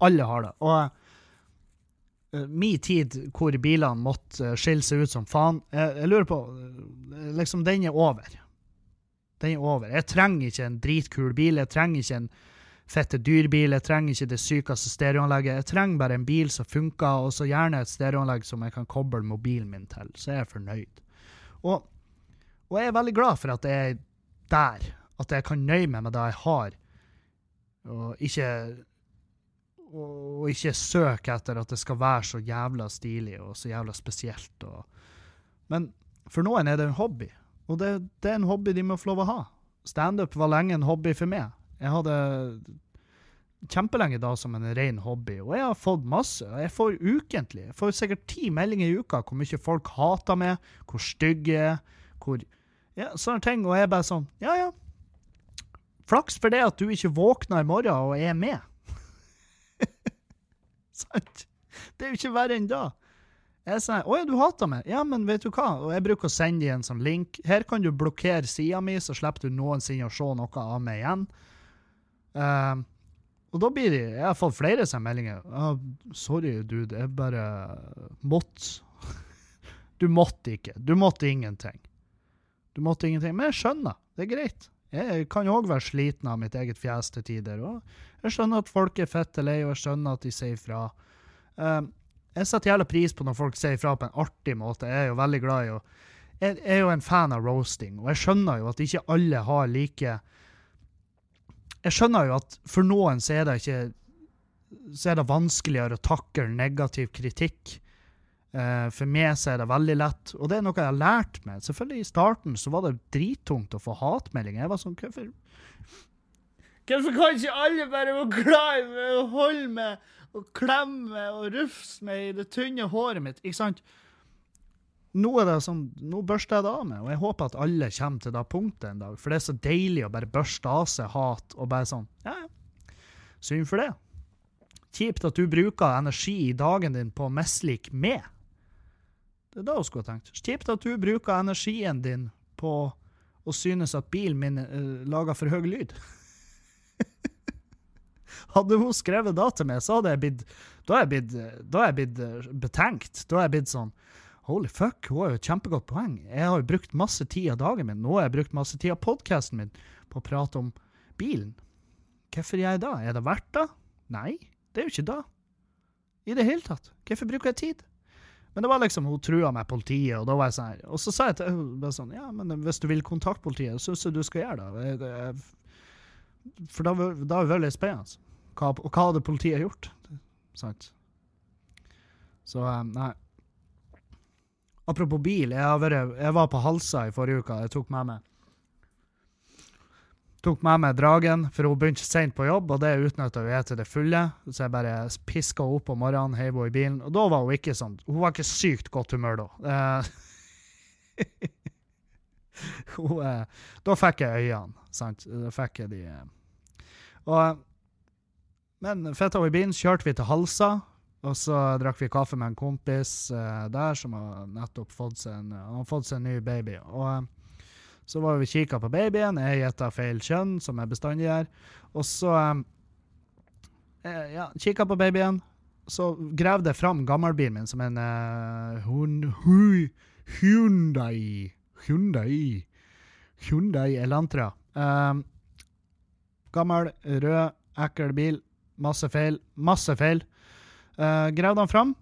alle har det. Og uh, min tid hvor bilene måtte uh, skille seg ut som faen, jeg, jeg lurer på uh, Liksom, den er over. Den er over. Jeg trenger ikke en dritkul bil. Jeg trenger ikke en fette dyrbil. Jeg trenger ikke det sykeste stereoanlegget. Jeg trenger bare en bil som funker, og så gjerne et stereoanlegg som jeg kan koble mobilen min til. Så er jeg fornøyd. Og og jeg er veldig glad for at jeg er der. At jeg kan nøye meg med det jeg har, og ikke og ikke søke etter at det skal være så jævla stilig og så jævla spesielt. Og, men for noen er det en hobby, og det, det er en hobby de må få lov å ha. Standup var lenge en hobby for meg. Jeg hadde kjempelenge da som en ren hobby, og jeg har fått masse. Jeg får ukentlig. Jeg får sikkert ti meldinger i uka hvor mye folk hater meg, hvor stygge jeg er, hvor ja, sånne ting. Og jeg er bare sånn Ja, ja. Flaks for det at du ikke våkner i morgen og er med. Sant? det er jo ikke verre enn da. Jeg sier 'Å ja, du hater meg'. Ja, men vet du hva? Og jeg bruker å sende dem en sånn link. Her kan du blokkere sida mi, så slipper du noensinne å se noe av meg igjen. Uh, og da blir det Jeg har fått flere sånne meldinger. Uh, 'Sorry, dude. Jeg bare måtte.' du måtte ikke. Du måtte ingenting. Du måtte ingenting. Men jeg skjønner. Det er greit. Jeg kan òg være sliten av mitt eget fjes til tider. Og jeg skjønner at folk er fette lei, og jeg skjønner at de sier fra. Uh, jeg setter jævla pris på når folk sier fra på en artig måte. Jeg er jo veldig glad i å Jeg er jo en fan av roasting, og jeg skjønner jo at ikke alle har like Jeg skjønner jo at for noen så er det ikke så er det vanskeligere å takle negativ kritikk. Uh, for meg så er det veldig lett, og det er noe jeg har lært meg. Selvfølgelig I starten så var det drittungt å få hatmeldinger. Jeg var sånn Hvorfor Hvorfor kan ikke alle bare være glad i meg og holde meg og klemme meg og rufse meg i det tynne håret mitt? Ikke sant? Nå er det sånn, nå børster jeg det av meg, og jeg håper at alle kommer til det punktet en dag. For det er så deilig å bare børste av seg hat og bare sånn Ja, ja. Synd for det. Kjipt at du bruker energi i dagen din på å mislike meg. Det er det hun skulle ha tenkt. Kjipt at du bruker energien din på å synes at bilen min uh, lager for høy lyd. hadde hun skrevet det til meg, så hadde jeg blitt Da hadde jeg blitt, blitt uh, betenkt. Da hadde jeg blitt sånn Holy fuck, hun har jo et kjempegodt poeng. Jeg har jo brukt masse tid av dagen min. Nå har jeg brukt masse tid av podkasten min på å prate om bilen. Hvorfor gjør jeg det? Er det verdt det? Nei, det er jo ikke det. I det hele tatt. Hvorfor bruker jeg tid? Men det var liksom, hun trua meg politiet, og da var jeg sånn her. Og så sa jeg til henne sånn, ja, men hvis du vil kontakte politiet, syns jeg du skal gjøre det. for da, da er det veldig spennende. Hva, og hva hadde politiet gjort? Sant? Så um, nei. Apropos bil, jeg, vært, jeg var på Halsa i forrige uke. Jeg tok med meg tok med meg dragen, for hun begynte sent på jobb, og det utnytta jeg til det fulle. Så jeg bare piska opp om morgenen, heiv henne i bilen. Og da var hun ikke sånn Hun var ikke sykt godt humør da. Eh, hun, eh, da fikk jeg øynene, sant. Da fikk jeg de eh. Og Men fetta henne i bilen, kjørte vi til Halsa. Og så drakk vi kaffe med en kompis uh, der som har nettopp fått seg en, har fått seg en ny baby. Og så var vi kikka på babyen. Jeg gjetta feil kjønn, som jeg bestandig gjør. Og så eh, ja, kikka på babyen. Så gravde jeg fram gammelbilen min som en uh, hun, hui, Hyundai. Hyundai. Hyundai Elantra. Um, gammel, rød, ekkel bil. Masse feil. Masse feil. Uh, Gravde han fram.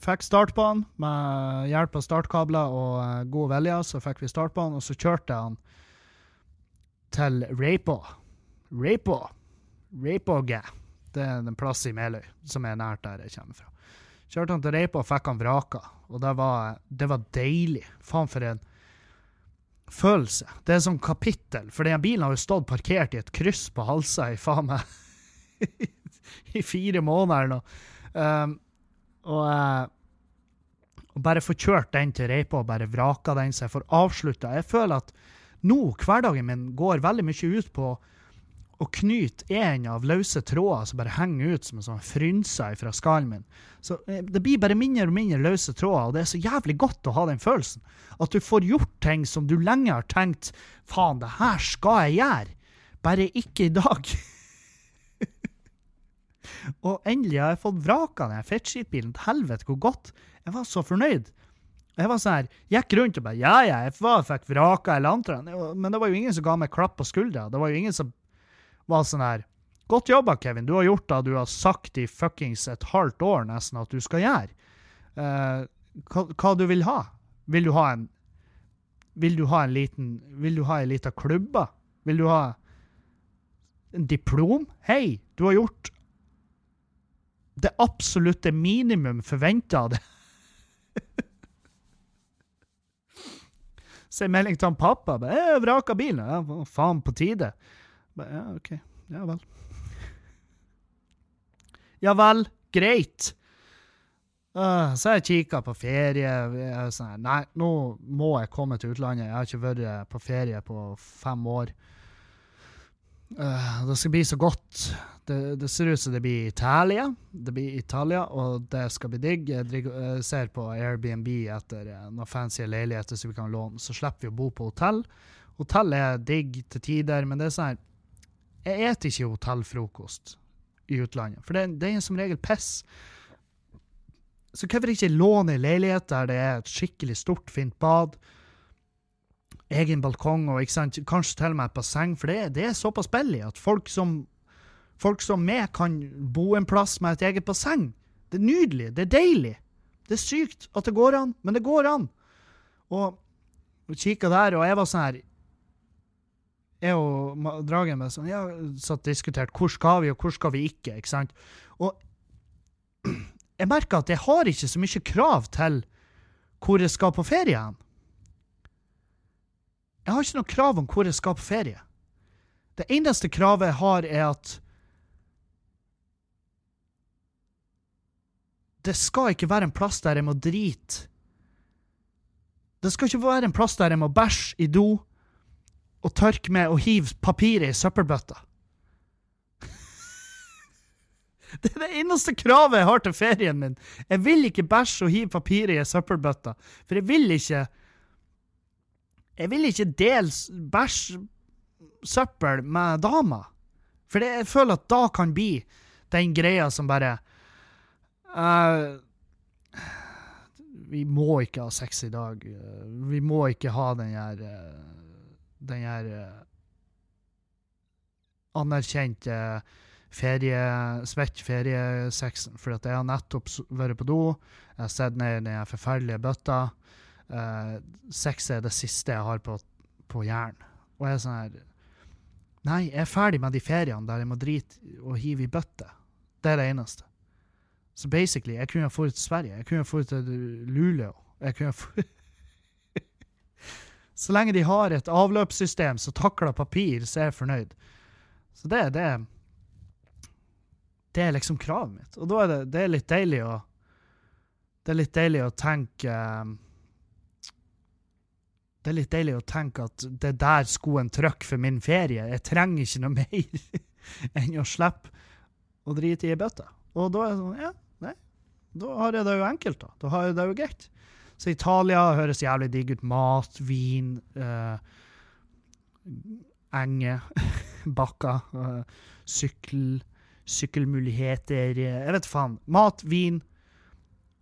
Fikk start på han med hjelp av startkabler og uh, god vilje. Så fikk vi start på han, og så kjørte han til Rapo. Rapo. Reipåge. Det er en plass i Meløy, som er nært der jeg kommer fra. Kjørte han til Reipa og fikk han vraka, og det var, det var deilig. Faen for en følelse. Det er sånn kapittel, for den bilen har jo stått parkert i et kryss på Halsa i faen meg i fire måneder nå. Um, og, uh, og bare få kjørt den til Reipa og bare vraka den så jeg får avslutta. Jeg føler at nå, hverdagen min, går veldig mye ut på å knyte en av løse tråder som bare henger ut som en sånn frynse fra skallen min. Så eh, Det blir bare mindre og mindre løse tråder, og det er så jævlig godt å ha den følelsen. At du får gjort ting som du lenge har tenkt faen, det her skal jeg gjøre, bare ikke i dag. og endelig har jeg fått vraka den fettskitbilen til helvete hvor godt. Jeg var så fornøyd. Jeg var sånn her, gikk rundt og bare Ja, ja, jeg var, fikk vraka Elantraen. Men det var jo ingen som ga meg klapp på skuldra. Det var jo ingen som var sånn her Godt jobba, Kevin. Du har gjort det du har sagt i fuckings et halvt år nesten at du skal gjøre. Uh, hva, hva, du vil ha? Vil du ha en Vil du ha en liten Vil du ha ei lita klubbe? Vil du ha en diplom? Hei, du har gjort det absolutte minimum forventa av det. Så melding til han pappa. 'Jeg vraka bilen.' Ja, faen, på tide. Ja, OK. Ja vel. Ja vel, greit. Så jeg kikka på ferie. Jeg sånn, Nei, nå må jeg komme til utlandet. Jeg har ikke vært på ferie på fem år. Uh, det skal bli så godt. Det, det, ser ut som det blir Italia. Det blir Italia, og det skal bli digg. Jeg, jeg ser på Airbnb etter uh, noen fancy leiligheter som vi kan låne. Så slipper vi å bo på hotell. Hotell er digg til tider, men det er sånn jeg eter ikke hotellfrokost i utlandet, for det, det er som regel piss. Så hvorfor ikke låne en leilighet der det er et skikkelig stort, fint bad, egen balkong og kanskje til og med et basseng, for det, det er såpass billig at folk som, folk som meg kan bo en plass med et eget basseng. Det er nydelig, det er deilig. Det er sykt at det går an, men det går an. Og, og kikka der, og jeg var sånn her jeg og Dragen med sånn, ja, satt diskutert hvor skal vi, og hvor skal vi ikke. ikke sant? Og jeg merker at jeg har ikke så mye krav til hvor jeg skal på ferie hen. Jeg har ikke noe krav om hvor jeg skal på ferie. Det eneste kravet jeg har, er at det skal ikke være en plass der jeg må drite. Det skal ikke være en plass der jeg må bæsje i do og tørke med og hive papiret i søppelbøtta. Det er det eneste kravet jeg har til ferien min. Jeg vil ikke bæsje og hive papiret i søppelbøtta, for jeg vil ikke Jeg vil ikke dele bæsj, søppel, med dama. For jeg føler at da kan bli den greia som bare uh, Vi må ikke ha sex i dag. Vi må ikke ha den her uh, den her uh, anerkjente ferie, svett feriesexen. For at jeg har nettopp vært på do, jeg har sett ned i den forferdelige bøtta. Uh, sex er det siste jeg har på, på hjernen. Og jeg er sånn her Nei, jeg er ferdig med de feriene der jeg må drite og hive i bøtte. Det er det eneste. Så basically, jeg kunne ha dratt til Sverige. Jeg kunne ha dratt til Luleå. Jeg kunne ha Så lenge de har et avløpssystem som takler papir, så er jeg fornøyd. Så det, er det, det er liksom kravet mitt. Og da er det, det er litt deilig å Det er litt deilig å tenke Det er litt deilig å tenke at det er der skoen trykker for min ferie. Jeg trenger ikke noe mer enn å slippe å drite i ei bøtte. Og da er det sånn Ja, nei. Da har jeg det jo enkelt, da. Da har jeg det jo greit. Så Italia høres jævlig digg ut. Mat, vin, eh, enger, bakker, eh, sykkel, sykkelmuligheter Jeg vet faen. Mat, vin,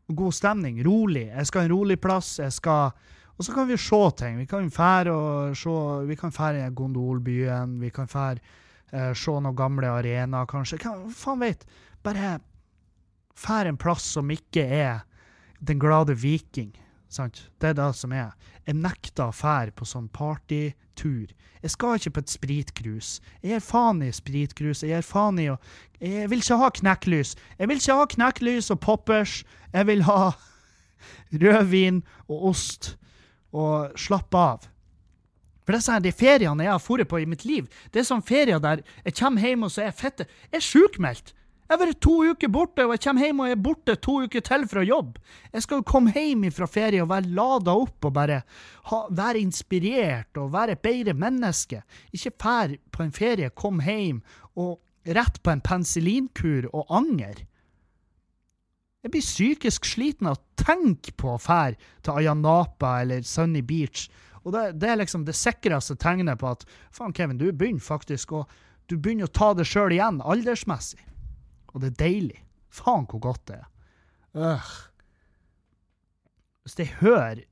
god stemning. Rolig. Jeg skal en rolig plass. Jeg skal Og så kan vi se ting. Vi kan fære og se Vi kan fære Gondolbyen. Vi kan fære eh, se noen gamle arenaer, kanskje. Hva faen veit? Bare fære en plass som ikke er Den glade viking. Sant? Det er det som er. Jeg nekter å fære på sånn partytur. Jeg skal ikke på et spritkrus. Jeg gir faen i spritkrus. Jeg gir faen i å Jeg vil ikke ha knekklys. Jeg vil ikke ha knekklys og poppers. Jeg vil ha rødvin og ost og slappe av. For det er sånn, De feriene jeg har dratt på i mitt liv, det er sånn ferier der jeg kommer hjem og så er jeg fette Jeg er sjukmeldt! Jeg har vært to uker borte, og jeg kommer hjem og er borte to uker til fra jobb. Jeg skal jo komme hjem fra ferie og være lada opp og bare ha, være inspirert og være et bedre menneske. Ikke fær på en ferie, kom hjem og rett på en penicillinkur og anger. Jeg blir psykisk sliten av å tenke på å fære til Ayanapa eller Sunny Beach. Og det, det er liksom det sikreste tegnet på at faen, Kevin, du begynner faktisk å du begynner å ta det sjøl igjen, aldersmessig. Og det er deilig. Faen hvor godt det er. Øh. Hvis jeg hører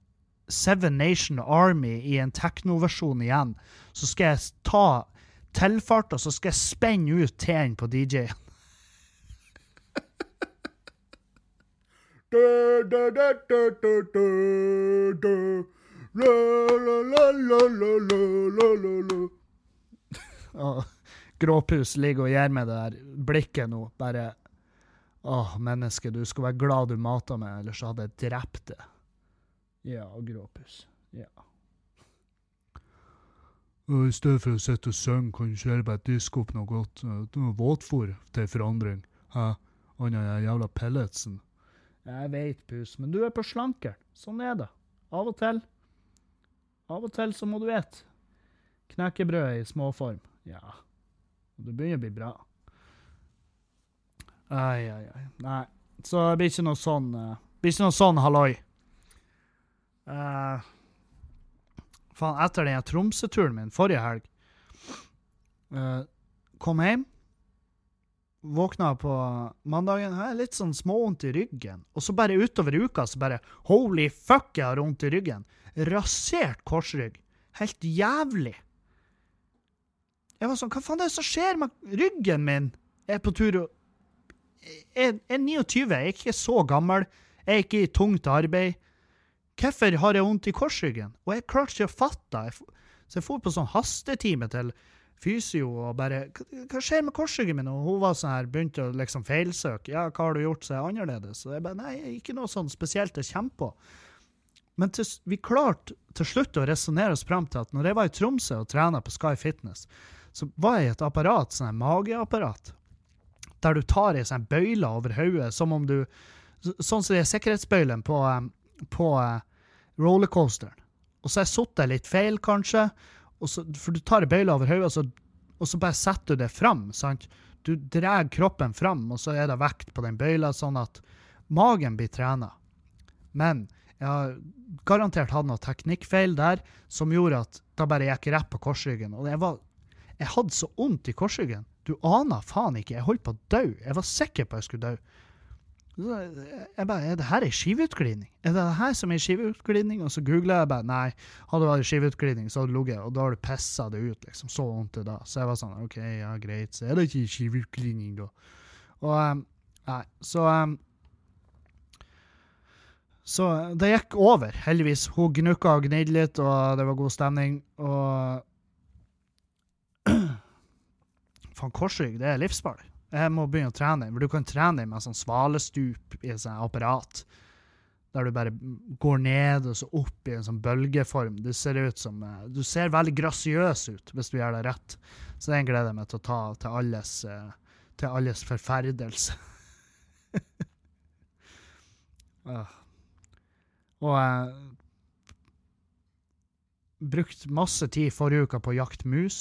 Seven Nation Army i en teknoversjon igjen, så skal jeg ta tilfarten, så skal jeg spenne ut T-en på DJ-en. Gråpus ligger og gir meg det der blikket nå. Bare Åh, menneske, du skulle være glad du mata meg, ellers hadde jeg drept det. Ja, gråpus. Ja. Og I stedet for å sitte og synge, kan du ikke bare diske opp noe godt? Noe våtfôr til forandring. Hæ? Annet enn jævla pelletsen. Jeg veit, Pus, men du er på slankeren. Sånn er det. Av og til. Av og til så må du ete. Knekkebrød i småform. Ja. Det begynner å bli bra. Ai, ai, ai. Nei. Så det blir ikke noe sånn uh, blir ikke noe sånn halloi. Uh, faen, etter den Tromsø-turen min forrige helg uh, Kom hjem. Våkna på mandagen, jeg har litt sånn småvondt i ryggen. Og så bare utover uka så bare Holy fuck, jeg har vondt i ryggen. Rasert korsrygg. Helt jævlig. Jeg var sånn, hva faen er det som skjer med ryggen min? Jeg er på tur og jeg er 29, jeg er ikke så gammel, jeg er ikke i tungt arbeid. Hvorfor har jeg vondt i korsryggen? Og jeg klarte ikke å fatte. det. Så jeg dro på sånn hastetime til fysio og bare Hva skjer med korsryggen min? Og hun var sånn her, begynte å liksom feilsøke. Ja, hva har du gjort som er annerledes? Og jeg bare Nei, ikke noe sånn spesielt jeg kommer på. Men til, vi klarte til slutt å resonnere oss fram til at når jeg var i Tromsø og trena på Sky Fitness, så var jeg i et apparat, sånn mageapparat der du tar ei sånn bøyle over hodet, som om du Sånn som det er sikkerhetsbøylen på, på uh, rollercoasteren. Og så har jeg sittet litt feil, kanskje, så, for du tar bøyla over hodet, og, og, så bare setter du det fram. sant? Du drar kroppen fram, og så er det vekt på den bøyla, sånn at magen blir trena. Men jeg har garantert hatt noe teknikkfeil der som gjorde at da bare gikk rett på korsryggen. Og jeg, var, jeg hadde så vondt i korsryggen du aner faen ikke. Jeg holdt på å dø. Jeg var sikker på at jeg skulle dø. Jeg bare, Er det her ei skiveutglidning? Er det det her som er skiveutglidning? Og så googla jeg bare Nei, hadde det vært skiveutglidning, så hadde det ligget, og da har du pissa det ut. liksom, Så vondt det da. Så jeg var sånn OK, ja, greit. Så er det ikke skiveutglidning, da. Og um, Nei, så um, Så det gikk over, heldigvis. Hun gnukka og gnidde litt, og det var god stemning. Og Faen, korsrygg, det er livsfarlig. Jeg må begynne å trene. For du kan trene med sånn svalestup i et sånt apparat. Der du bare går ned og så opp i en sånn bølgeform. Du ser som eh, Du ser veldig grasiøs ut hvis du gjør det rett. Så det gleder jeg meg til å ta til alles, eh, til alles forferdelse. Og jeg brukte masse tid forrige uke på å jakte mus.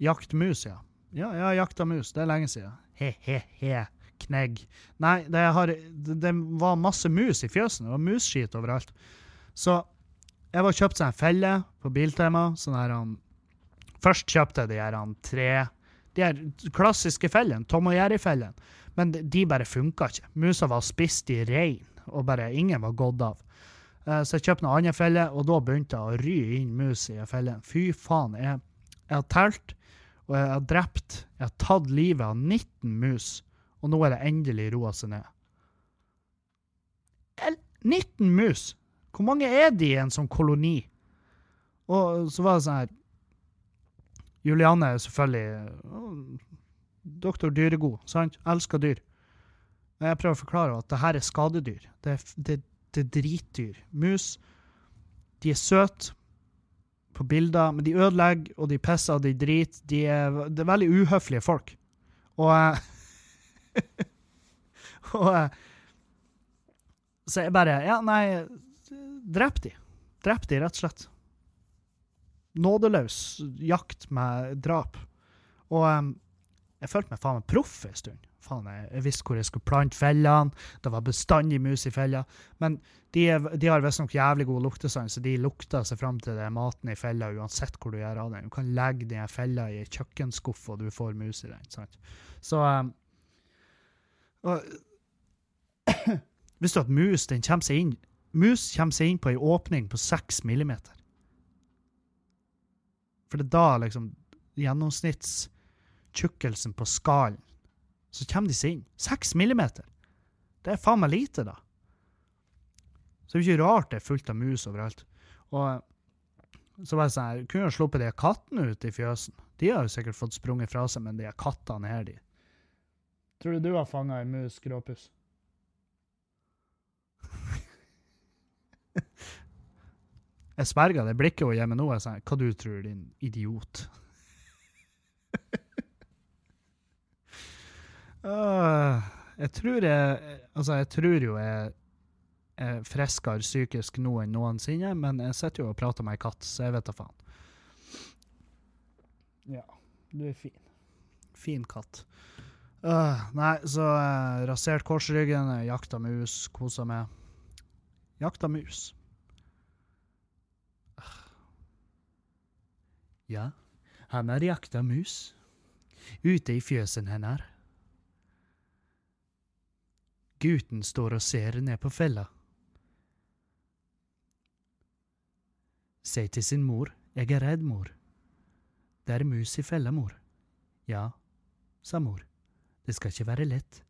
Jakt mus, ja. Ja, jeg har jakta mus. Det er lenge siden. He-he-he. Knegg. Nei, det, har, det, var masse mus i fjøsen. Det var musskit overalt. Så jeg var kjøpt seg en felle på Biltema. Sånn her han Først kjøpte jeg de her han tre De her klassiske fellene. Tom og Jerry-fellene. Men de, de bare funka ikke. Musa var spist i rein, og bare ingen var gått av. Eh, så jeg kjøpte noen andre felle, og da begynte jeg å ry inn mus i fellen. Fy faen. Jeg, jeg har telt, og jeg har drept Jeg har tatt livet av 19 mus, og nå er det endelig roa seg ned. 19 mus! Hvor mange er de i en sånn koloni? Og så var det sånn her Julianne er selvfølgelig Doktor Dyregod, sant? Elsker dyr. Jeg prøver å forklare at det her er skadedyr. Det er, det, det er dritdyr. Mus, de er søte på bilder, men de ødelegger, og de pisser, og de driter. De er, det er veldig uhøflige folk. Og Og Så jeg bare Ja, nei, drep de. Drep de, rett og slett. Nådeløs jakt med drap. Og um, jeg følte meg faen meg proff en stund. Faen, jeg, visste hvor jeg skulle plante fellene. Det var bestandig mus i fella. Men de, er, de har visstnok jævlig god luktesans, så de lukter seg fram til det maten i fella uansett hvor du gjør av den. Du kan legge den fella i ei kjøkkenskuff, og du får mus i den. sant? Så um, og, Visste du at mus den kommer seg inn Mus kommer seg inn på ei åpning på seks millimeter? For det er da liksom gjennomsnittstjukkelsen på skallen Så kommer de seg inn. Seks millimeter! Det er faen meg lite, da. Så det er jo ikke rart det er fullt av mus overalt. Og så var det sånn her, kunne jo sluppet de kattene ut i fjøsen. De har jo sikkert fått sprunget fra seg, men de kattene her, de Tror du du har fanga ei mus, Gråpus? Jeg sverger det blikket hun gir meg nå, er sånn Hva du tror, din idiot? uh, jeg tror jeg Altså, jeg tror jo jeg er friskere psykisk nå enn noensinne, men jeg sitter jo og prater med ei katt, så jeg vet da faen. Ja, du er fin. Fin katt. Uh, nei, så uh, rasert korsryggen, jakta mus, kosa meg. Jakta mus. Ja, han har jakta mus. Ute i fjøsen hennes. Gutten står og ser ned på fella. Sier til sin mor, jeg er redd, mor. Det er mus i fella, mor. Ja, sa mor, det skal ikke være lett,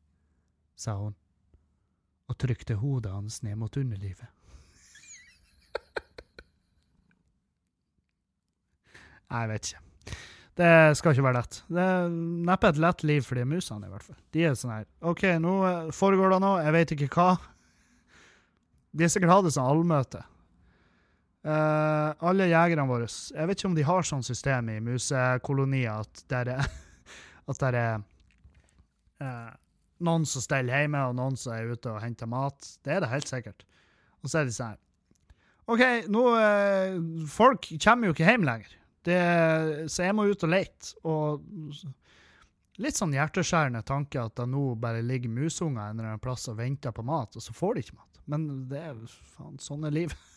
sa hun, og trykte hodet hans ned mot underlivet. Jeg vet ikke. Det skal ikke være lett. Det er neppe et lett liv for de musene, i hvert fall. De er sånn her OK, nå foregår det noe, jeg vet ikke hva. De har sikkert hatt et sånt allmøte. Uh, alle jegerne våre Jeg vet ikke om de har sånn system i musekolonier at det er, at det er uh, noen som steller hjemme, og noen som er ute og henter mat. Det er det helt sikkert. Og så er de sånn OK, nå uh, Folk kommer jo ikke hjem lenger. Det, så jeg må ut og lete. Og litt sånn hjerteskjærende tanke at det nå bare ligger musunger en eller annen plass og venter på mat, og så får de ikke mat. Men det er faen sånn er livet.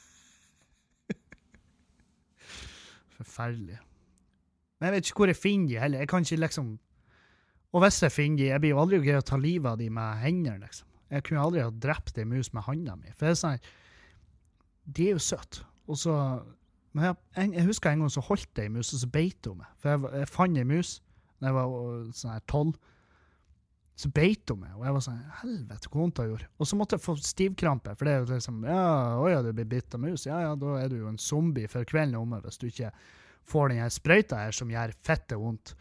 Forferdelig. Men jeg vet ikke hvor jeg finner de heller. Jeg kan ikke liksom Og hvis jeg finner de, jeg blir jo aldri greie å ta livet av de med hendene, liksom. Jeg kunne aldri ha drept ei mus med handa mi. For det er sånn De er jo søte. Og så men jeg, jeg, husker en gang så holdt jeg ei mus, og så beit hun meg. For jeg, jeg fant ei mus da jeg var sånn her tolv. Så beit hun meg, og jeg var sånn Helvete, hvor vondt det gjorde. Og så måtte jeg få stivkrampe, for det er jo liksom Ja, å ja, du blir bitt av mus. Ja ja, da er du jo en zombie før kvelden omme, hvis du ikke får den her sprøyta her som gjør fette vondt.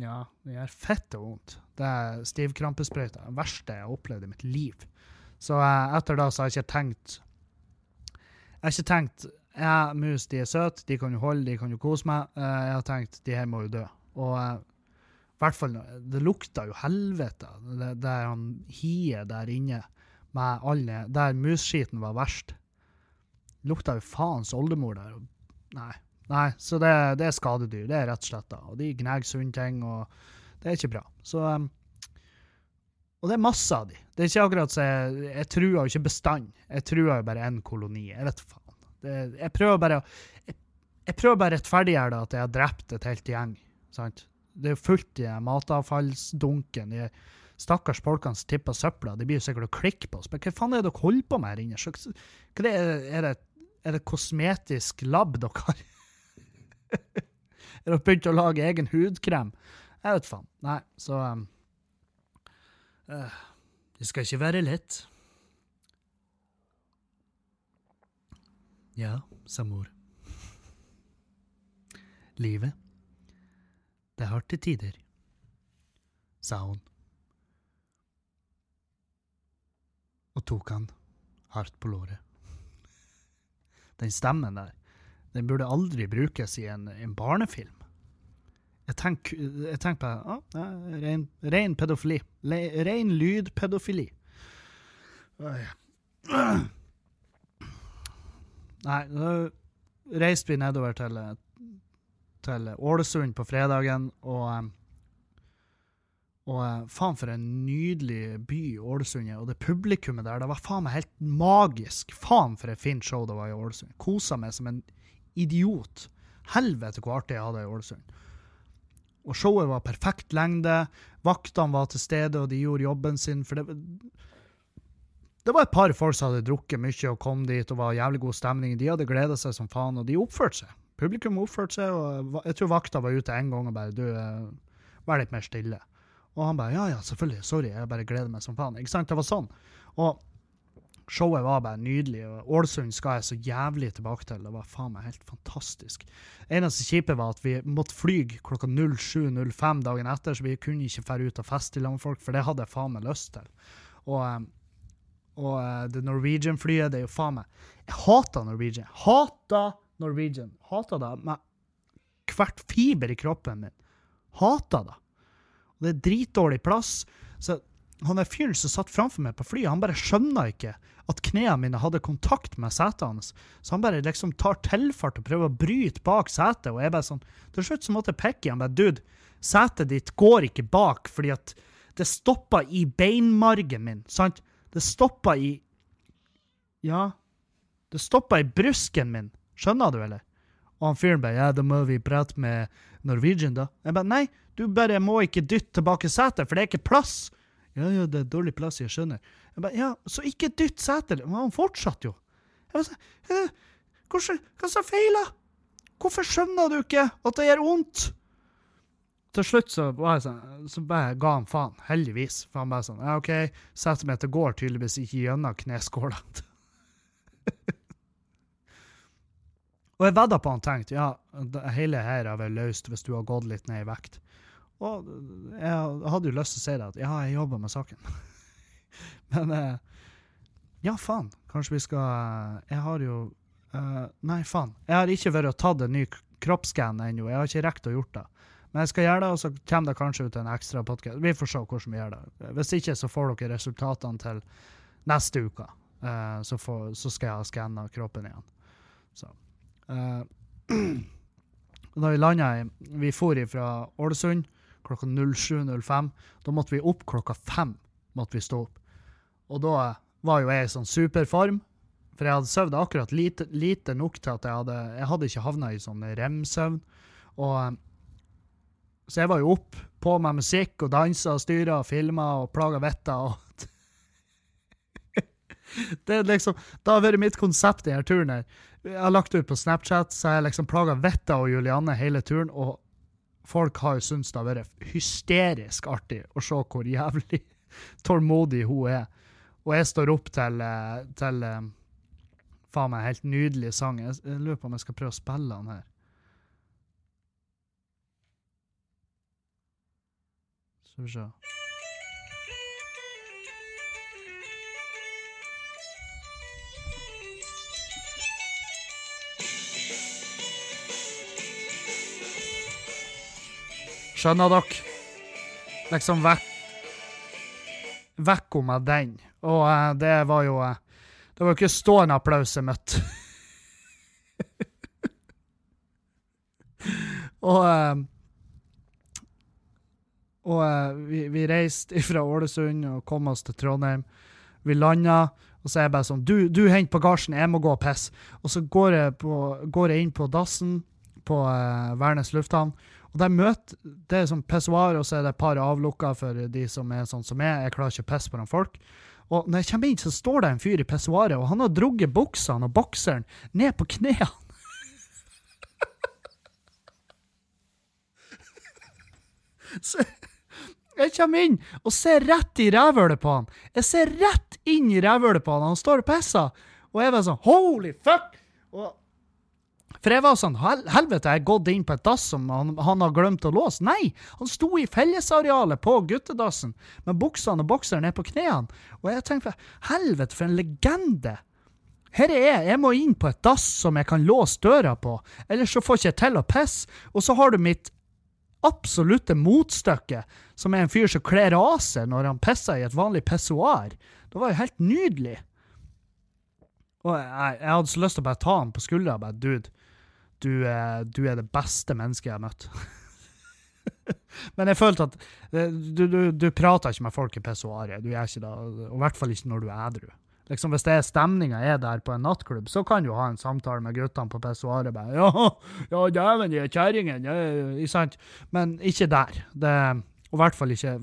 Ja, det gjør fette vondt. Det er stivkrampesprøyta. Det verste jeg har opplevd i mitt liv. Så eh, etter da så har jeg ikke tenkt Jeg har ikke tenkt ja, mus de er søte, de kan jo holde, de kan jo kose meg. Uh, jeg har tenkt de her må jo dø. Og uh, hvert fall, det lukta jo helvete. Der han hiet der inne med alle Der musskiten var verst. Lukta jo faens oldemor der. Nei. Nei, så det, det, er skadedyr. Det er rett og slett da. Og de gnager sunne ting, og det er ikke bra. Så um, Og det er masse av de. Det er ikke akkurat så jeg, jeg truer jo ikke bestand. Jeg truer jo bare én koloni. Jeg vet faen. Det, jeg prøver bare jeg, jeg prøver bare å rettferdiggjøre at jeg har drept et helt gjeng. sant? Det er jo fullt i matavfallsdunken. De stakkars folkene som tipper søpla, de blir jo sikkert å klikke på oss. Men hva faen er det dere holder på med her inne? Hva er, det er, det, er det kosmetisk lab dere har? er dere begynt å lage egen hudkrem? Jeg vet faen. Nei, så um, uh, Det skal ikke være lett. Ja, sa mor. Livet. Det er hardt til tider, sa hun. Og tok han hardt på låret. Den stemmen der, den burde aldri brukes i en, en barnefilm. Jeg tenker, jeg tenker på ah, ren, ren pedofili. Le, ren lydpedofili. Oi. Nei, da reiste vi nedover til, til Ålesund på fredagen, og og faen for en nydelig by Ålesund er. Og det publikummet der, det var faen meg helt magisk. Faen for et fint show det var i Ålesund. Kosa meg som en idiot. Helvete hvor artig jeg hadde det i Ålesund. Og showet var perfekt lengde. Vaktene var til stede, og de gjorde jobben sin. For det, det var et par folk som hadde drukket mye og kom dit og var jævlig god stemning. De hadde gleda seg som faen, og de oppførte seg. Publikum oppførte seg, og jeg tror vakta var ute en gang og bare Du, eh, vær litt mer stille. Og han bare ja, ja, selvfølgelig, sorry, jeg bare gleder meg som faen. Ikke sant? Det var sånn. Og showet var bare nydelig. og Ålesund skal jeg så jævlig tilbake til. Det var faen meg helt fantastisk. Eneste kjipe var at vi måtte fly klokka 07.05 dagen etter, så vi kunne ikke dra ut og feste i lag med folk, for det hadde jeg faen meg lyst til. Og, eh, og uh, det Norwegian-flyet, det er jo faen meg Jeg hater Norwegian. Hater Norwegian. Hater det med hvert fiber i kroppen min. Hater det. Og det er dritdårlig plass. Så han der fyren som satt framfor meg på flyet, han bare skjønner ikke at knærne mine hadde kontakt med setet hans. Så han bare liksom tar tilfart og prøver å bryte bak setet, og jeg bare sånn Til slutt så måtte jeg pekke i han bare Dude, setet ditt går ikke bak fordi at det stopper i beinmargen min, sant? Det stoppa i Ja, det stoppa i brusken min. Skjønner du, eller? Og han fyren bare, ja, da må vi prate med Norwegian, da. Jeg bare, nei, du bare må ikke dytte tilbake setet, for det er ikke plass. Ja, ja, det er dårlig plass, jeg skjønner. Jeg bare, ja, så ikke dytt setet. Men han fortsatte jo. Jeg bare, «Eh, hvordan, hva som feiler? Hvorfor skjønner du ikke at det gjør vondt? Til slutt så, sånn, så bare ga han faen, heldigvis. For han bare sånn, ja, ok, mitt går tydeligvis ikke gjennom kneskålene. Og jeg vedda på han tenkte ja, hele her er vel løst hvis du har gått litt ned i vekt. Og jeg hadde jo lyst til å si det at ja, jeg jobber med saken. Men eh, ja, faen. Kanskje vi skal Jeg har jo eh, Nei, faen. Jeg har ikke vært og tatt en ny kroppsskann ennå. Jeg har ikke rekt å gjort det. Men jeg skal gjøre det, og så kommer det kanskje ut en ekstra podkast. Vi får se hvordan vi gjør det. Hvis ikke, så får dere resultatene til neste uke. Uh, så, får, så skal jeg ha skanna kroppen igjen. Så. Uh, da vi landa Vi for fra Ålesund klokka 07.05. Da måtte vi opp klokka fem. måtte vi stå opp. Og da var jo jeg i sånn superform. For jeg hadde sovet akkurat lite, lite nok til at jeg hadde Jeg hadde ikke havna i sånn rem-søvn. Og Så jeg var jo opp på med musikk og dansa og styra og filma og plaga vettet. og Det er liksom, det har vært mitt konsept i denne turen. her. Jeg har lagt ut på Snapchat, så jeg liksom plaga Vetta og Julianne hele turen, og folk har jo syntes det har vært hysterisk artig å se hvor jævlig tålmodig hun er. Og jeg står opp til, eh, til eh, faen meg helt nydelig sang. Jeg lurer på om jeg skal prøve å spille den her. Skal vi se. Skjønner dere? Liksom vekk Vekk med den. Og uh, det var jo uh, Det var jo ikke stående applaus jeg møtte. og eh, og uh, vi, vi reiste fra Ålesund og kom oss til Trondheim. Vi landa, og så er jeg bare sånn Du, du hent bagasjen, jeg må gå og pisse. Og så går jeg, på, går jeg inn på dassen på uh, Værnes lufthavn, Og der møter, Det er sånn pissoar, og så er det et par avlukker for de som er sånn som meg. Jeg klarer ikke å pisse på noen folk. Og når jeg kommer inn, så står det en fyr i pissoaret, og han har drugget buksene og bokseren ned på knærne. så jeg kommer inn og ser rett i rævhølet på han. Jeg ser rett inn i rævhølet på han, han står og pisser. Og jeg var sånn Holy fuck! Og for jeg var sånn hel Helvete, jeg har gått inn på et dass som han, han, har glemt å låse. Nei! Han sto i fellesarealet på guttedassen med buksene og bokseren ned på knærne. Og jeg tenkte helvete, for en legende! Her er jeg, jeg må inn på et dass som jeg kan låse døra på, ellers så får jeg ikke til å pisse. Og så har du mitt absolutte motstykket, som er en fyr som kler av seg når han pisser i et vanlig pissoar. Det var jo helt nydelig. Og jeg, jeg, hadde så lyst til å bare ta han på skuldra og bare Dude, du, du, er det beste mennesket jeg har møtt. Men jeg følte at eh, du, du, du prater ikke med folk i pissoaret. Du gjør ikke det. Og i hvert fall ikke når du er edru. Liksom Hvis det er stemninga er der på en nattklubb, så kan du ha en samtale med guttene på pissoaret. Ja, ja dæven, de kjerringene. Men ikke der. Det, og i hvert fall ikke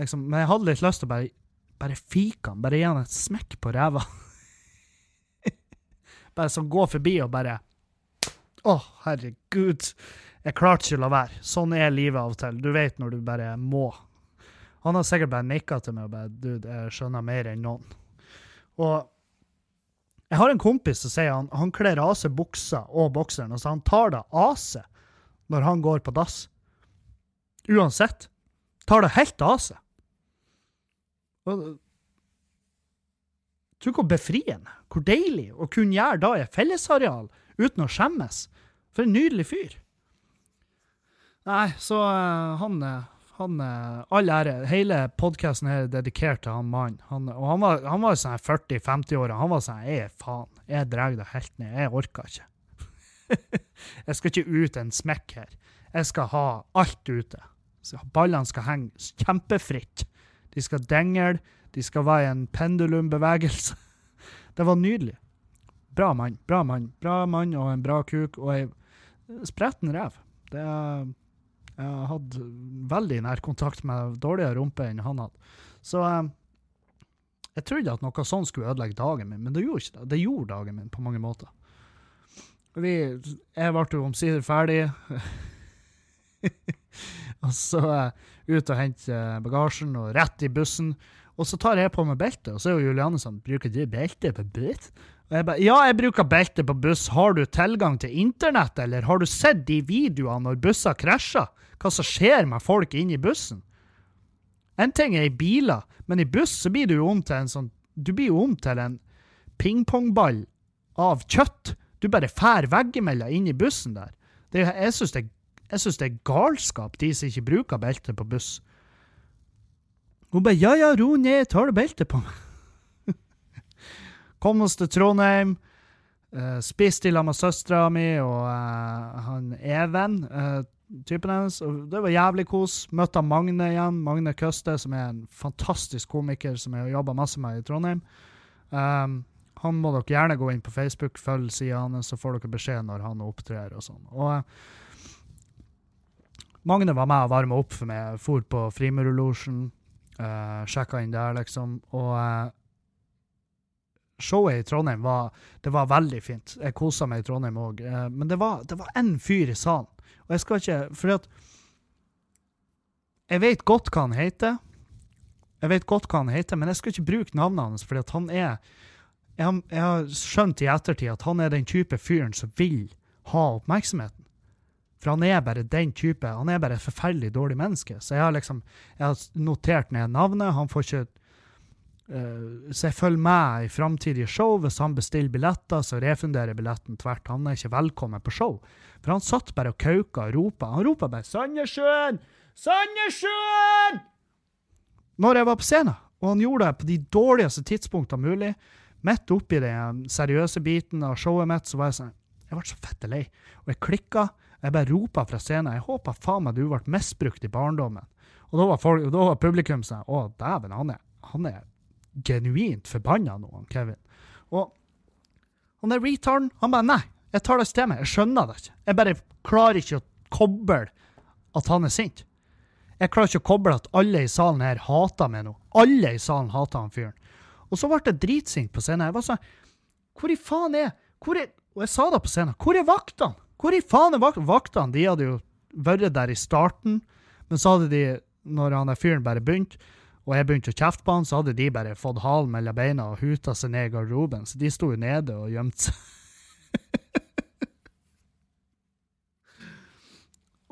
liksom, Men jeg hadde litt lyst til å bare, bare fike han. Bare gi han et smekk på ræva. bare sånn gå forbi og bare Å, oh, herregud. Jeg klarte ikke å la være. Sånn er livet av og til. Du vet når du bare må. Han har sikkert bare nikka til meg og bare Dude, jeg skjønner mer enn noen. Og jeg har en kompis som sier han, han kler av seg buksa og bokseren. Altså han tar det av seg når han går på dass. Uansett. Tar det helt av seg. Og, Tror hvor befriende, hvor deilig å kunne gjøre da i et fellesareal uten å skjemmes. For en nydelig fyr. Nei, så uh, han uh, han, eh, All ære. Hele podkasten er dedikert til han mannen. Og han var, han var sånn 40-50-åra. Han var sånn Jeg faen, jeg drar det helt ned. Jeg orker ikke. jeg skal ikke ut en smekk her. Jeg skal ha alt ute. Ballene skal henge kjempefritt. De skal dengle. De skal være i en pendulumbevegelse. Det var nydelig. Bra mann. Bra mann. Bra mann og en bra kuk og ei spretten rev. Det er jeg hatt veldig nær kontakt med dårligere rumpe enn han hadde. Så eh, jeg trodde at noe sånt skulle ødelegge dagen min, men det gjorde ikke det. Det gjorde dagen min på mange måter. Vi, jeg ble jo omsider ferdig. og så uh, ut og hente bagasjen og rett i bussen. Og så tar jeg på meg beltet, og så er jo Juliane sånn Bruker du belte på buss? Jeg bare Ja, jeg bruker belte på buss. Har du tilgang til internett, eller har du sett de videoene når busser krasjer? hva som skjer med folk inni bussen. En ting er i biler, men i buss så blir du jo om til en sånn Du blir jo om til en pingpongball av kjøtt. Du bare fær veggimellom inni bussen der. Det, jeg syns det, det, er galskap, de som ikke bruker belte på buss. Hun bare 'ja ja, ro ned, tar du belte på meg?' Kom oss til Trondheim. Uh, spiste i lag med søstera mi og uh, han Even. Uh, typen hennes. Og det var jævlig kos. Møtte Magne igjen. Magne Køste, som er en fantastisk komiker som jeg har jobba masse med i Trondheim. Um, han må dere gjerne gå inn på Facebook, følg sida hans, så får dere beskjed når han opptrer og sånn. Og Magne var med og varma opp for meg. For på Frimurulosjen. Uh, sjekka inn der, liksom. Og showet i Trondheim var, det var veldig fint. Jeg kosa meg i Trondheim òg. Uh, men det var, det en fyr i salen og jeg skal ikke Fordi at Jeg vet godt hva han heter. Jeg vet godt hva han heter, men jeg skal ikke bruke navnet hans, fordi at han er jeg jeg har skjønt i ettertid at han er den type fyren som vil ha oppmerksomheten. For han er bare den type Han er bare et forferdelig dårlig menneske. Så jeg har liksom jeg har notert ned navnet. Han får ikke så jeg følger med i framtidige show. Hvis han bestiller billetter, så refunderer billetten tvert. Han er ikke velkommen på show. For han satt bare og kauka og ropa. Han ropa bare 'Sandnessjøen! Sandnessjøen!' Når jeg var på scenen. Og han gjorde det på de dårligste tidspunktene mulig. Midt oppi den seriøse biten av showet mitt, så var jeg sånn Jeg ble så fette lei. Og jeg klikka. Jeg bare ropa fra scenen. Jeg håpa faen meg du ble misbrukt i barndommen. Og da var, folk, da var publikum sånn Å, dæven, han er, han er genuint forbanna nå, han Kevin. Og han der retarden, han bare Nei, jeg tar det til meg. Jeg skjønner det ikke. Jeg bare klarer ikke å koble at han er sint. Jeg klarer ikke å koble at alle i salen her hater meg nå. Alle i salen hater han fyren. Og så ble jeg dritsint på scenen. Jeg var sånn Hvor i faen er hvor er, Og jeg sa det på scenen. Hvor er vaktene? Hvor i faen er vaktene? vaktene? De hadde jo vært der i starten, men så hadde de, når han der fyren bare begynte, og jeg begynte å kjefte på han, så hadde de bare fått halen mellom beina og huta seg ned i garderoben. Så de sto jo nede og gjemte seg.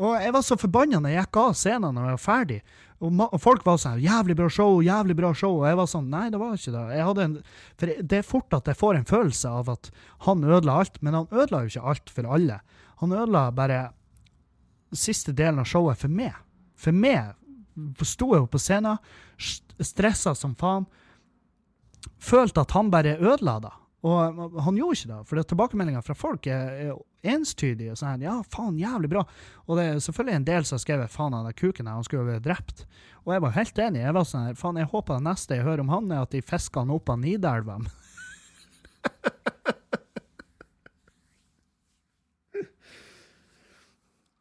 og jeg var så forbanna når jeg gikk av scenen når jeg var ferdig. Og, og, folk var sånn 'Jævlig bra show, jævlig bra show.' Og jeg var sånn Nei, det var ikke det. En, for det er fort at jeg får en følelse av at han ødela alt, men han ødela jo ikke alt for alle. Han ødela bare siste delen av showet for meg. For meg sto jo på scenen, stressa som faen. Følte at han bare ødela det. Og han gjorde ikke det, for tilbakemeldinga fra folk er, er enstydige. Sånn, ja, faen, jævlig bra. Og det er selvfølgelig en del som har skrevet faen av den kuken her, han skulle vært drept. Og jeg var helt enig. Jeg var sånn her, faen, jeg håper det neste jeg hører om han, er at de fisker han opp av Nidelva.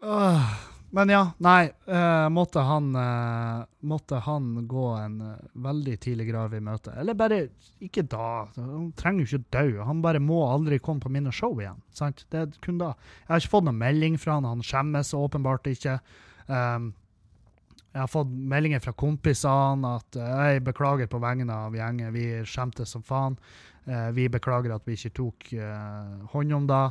uh. Men ja, nei. Uh, måtte, han, uh, måtte han gå en uh, veldig tidlig grav i møte. Eller bare Ikke da. Han trenger jo ikke dø. Han bare må aldri komme på mine show igjen. Sant? Det er kun da. Jeg har ikke fått noen melding fra han. Han skjemmes åpenbart ikke. Um, jeg har fått meldinger fra kompisene at jeg beklager på vegne av gjengen. Vi skjemtes som faen. vi beklager at vi ikke tok hånd om det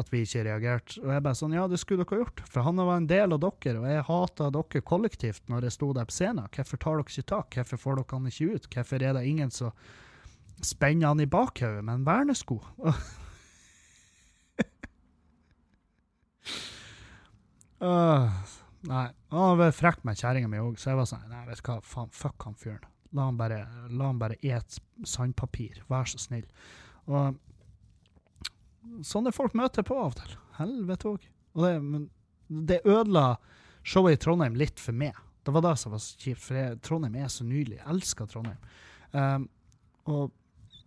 at vi ikke reagerte. Og jeg bare sånn, ja, det skulle dere gjort, for han var en del av dere, og jeg hata dere kollektivt når jeg sto der på scenen. Hvorfor tar dere ikke tak? Hvorfor får dere han ikke ut? Hvorfor er det ingen som spenner han i bakhodet med en vernesko? uh, nei. Han var frekk med kjerringa mi òg, så jeg var sånn Nei, vet du hva, faen, fuck han fyren. La han bare, la bare et sandpapir, vær så snill. Og sånne folk møter på av og til. Helvete òg. Det, det ødela showet i Trondheim litt for meg. Det var det som var kjipt, for jeg, Trondheim er så nydelig. Jeg elsker Trondheim. Um, og,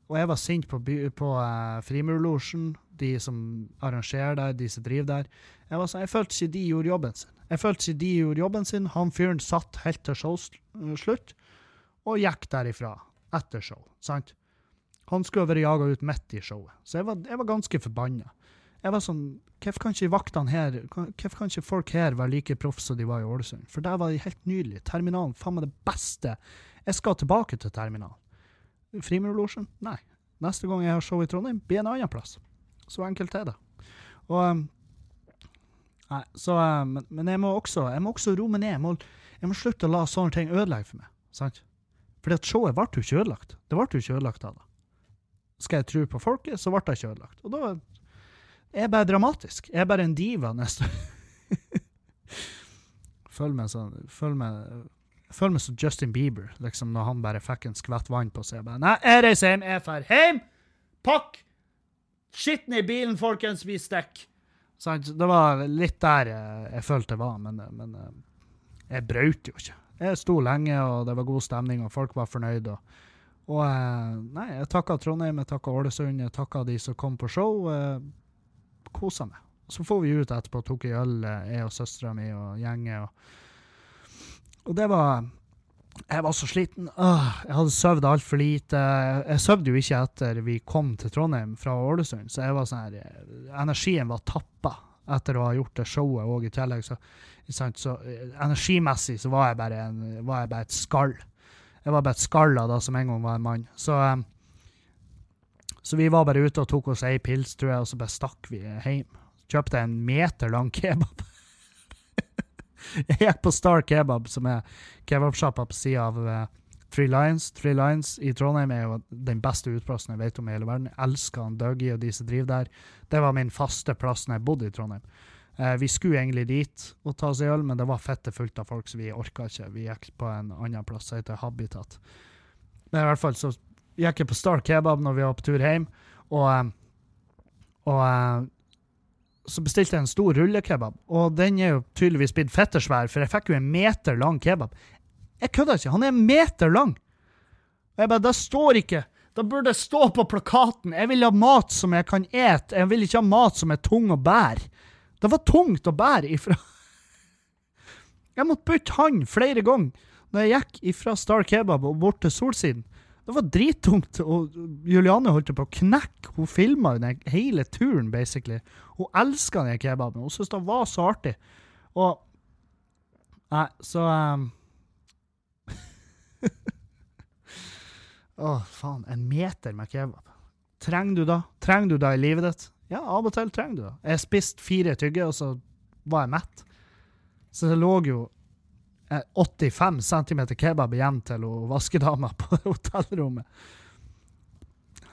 og, jeg var sint på, på uh, Frimurlosjen, de som arrangerer der, de som driver der. Jeg, var sånn, jeg følte ikke de gjorde jobben sin. Jeg følte ikke de gjorde jobben sin. Han fyren satt helt til showslutt og gikk derifra etter show. sant? Han skulle vært jaga ut midt i showet. Så jeg var, jeg var ganske forbanna. Jeg var sånn Hvorfor kan ikke vaktene her, hvorfor kan ikke folk her være like proff som de var i Ålesund? For der var de helt nydelige. Terminalen, faen meg det beste. Jeg skal tilbake til terminalen. Frimurlosjen? Nei. Neste gang jeg har show i Trondheim, blir en annen plass. Så enkelt er det. Og um, Nei, så um, men, jeg må også jeg må også roe meg ned. Jeg må, jeg må slutte å la sånne ting ødelegge for meg. sant? Fordi at showet ble jo ikke ødelagt. Det ble jo ikke ødelagt av det skal jeg tro på folket, så ble det ikke ødelagt. Og da er jeg bare dramatisk. Jeg er bare en diva neste Følg meg sånn Følg meg føler meg som Justin Bieber, liksom, når han bare fikk en skvett vann på seg. Jeg bare, Nei, jeg reiser hjem, jeg drar hjem! Pakk skitten i bilen, folkens, vi stikker! Det var litt der jeg, jeg følte det var, men, men eh, jeg brøt jo ikke. Jeg sto lenge, og det var god stemning, og folk var fornøyde. og og eh, nei, jeg takka Trondheim, jeg takka Ålesund, jeg takka de som kom på show. Eh, Kosa meg. Så får vi ut etterpå, tok ei øl, eh, jeg og søstera mi og gjengen. Og, og, det var Jeg var så sliten. Åh, jeg hadde sovet altfor lite. Jeg sov jo ikke etter vi kom til Trondheim fra Ålesund, så jeg var sånn her eh, Energien var tappa etter å ha gjort det showet òg i tillegg. Så, så, energimessig så var jeg bare, en, var jeg bare et skall. Jeg var bare et skalla da, som en gang var en mann. Så, um, så vi var bare ute og tok oss ei pils, tror jeg, og så bare stakk vi hjem. Kjøpte en meter lang kebab. jeg gikk på Star Kebab, som er kebabsjappa på sida av uh, Three Lions. Three Lions i Trondheim er jo den beste utplassen jeg vet om i hele verden. Jeg elsker han Dougie og de som driver der. Det var min faste plass når jeg bodde i Trondheim. Eh, vi skulle egentlig dit og ta oss en øl, men det var fette fullt av folk, så vi orka ikke. Vi gikk på en annen plass som heter Habitat. Men i hvert fall så gikk jeg på Star Kebab når vi var på tur hjem, og, eh, og eh, så bestilte jeg en stor rullekebab, og den er jo tydeligvis blitt fettersvær, for jeg fikk jo en meter lang kebab. Jeg kødder ikke, han er en meter lang! Og jeg bare, det står ikke Da burde det stå på plakaten. Jeg vil ha mat som jeg kan ete, jeg vil ikke ha mat som er tung å bære. Det var tungt å bære ifra Jeg måtte bytte hånd flere ganger når jeg gikk ifra Star Kebab og bort til Solsiden. Det var drittungt, og Juliane holdt på å knekke. Hun filma hele turen, basically. Hun elska den kebaben. Hun syntes det var så artig. Og Nei, så um, Å, faen. En meter med kebab. Trenger du da? Trenger du da i livet ditt? Ja, av og til trenger du det. Jeg spiste fire tygge, og så var jeg mett. Så det lå jo 85 eh, cm kebab igjen til hun vaskedama på hotellrommet.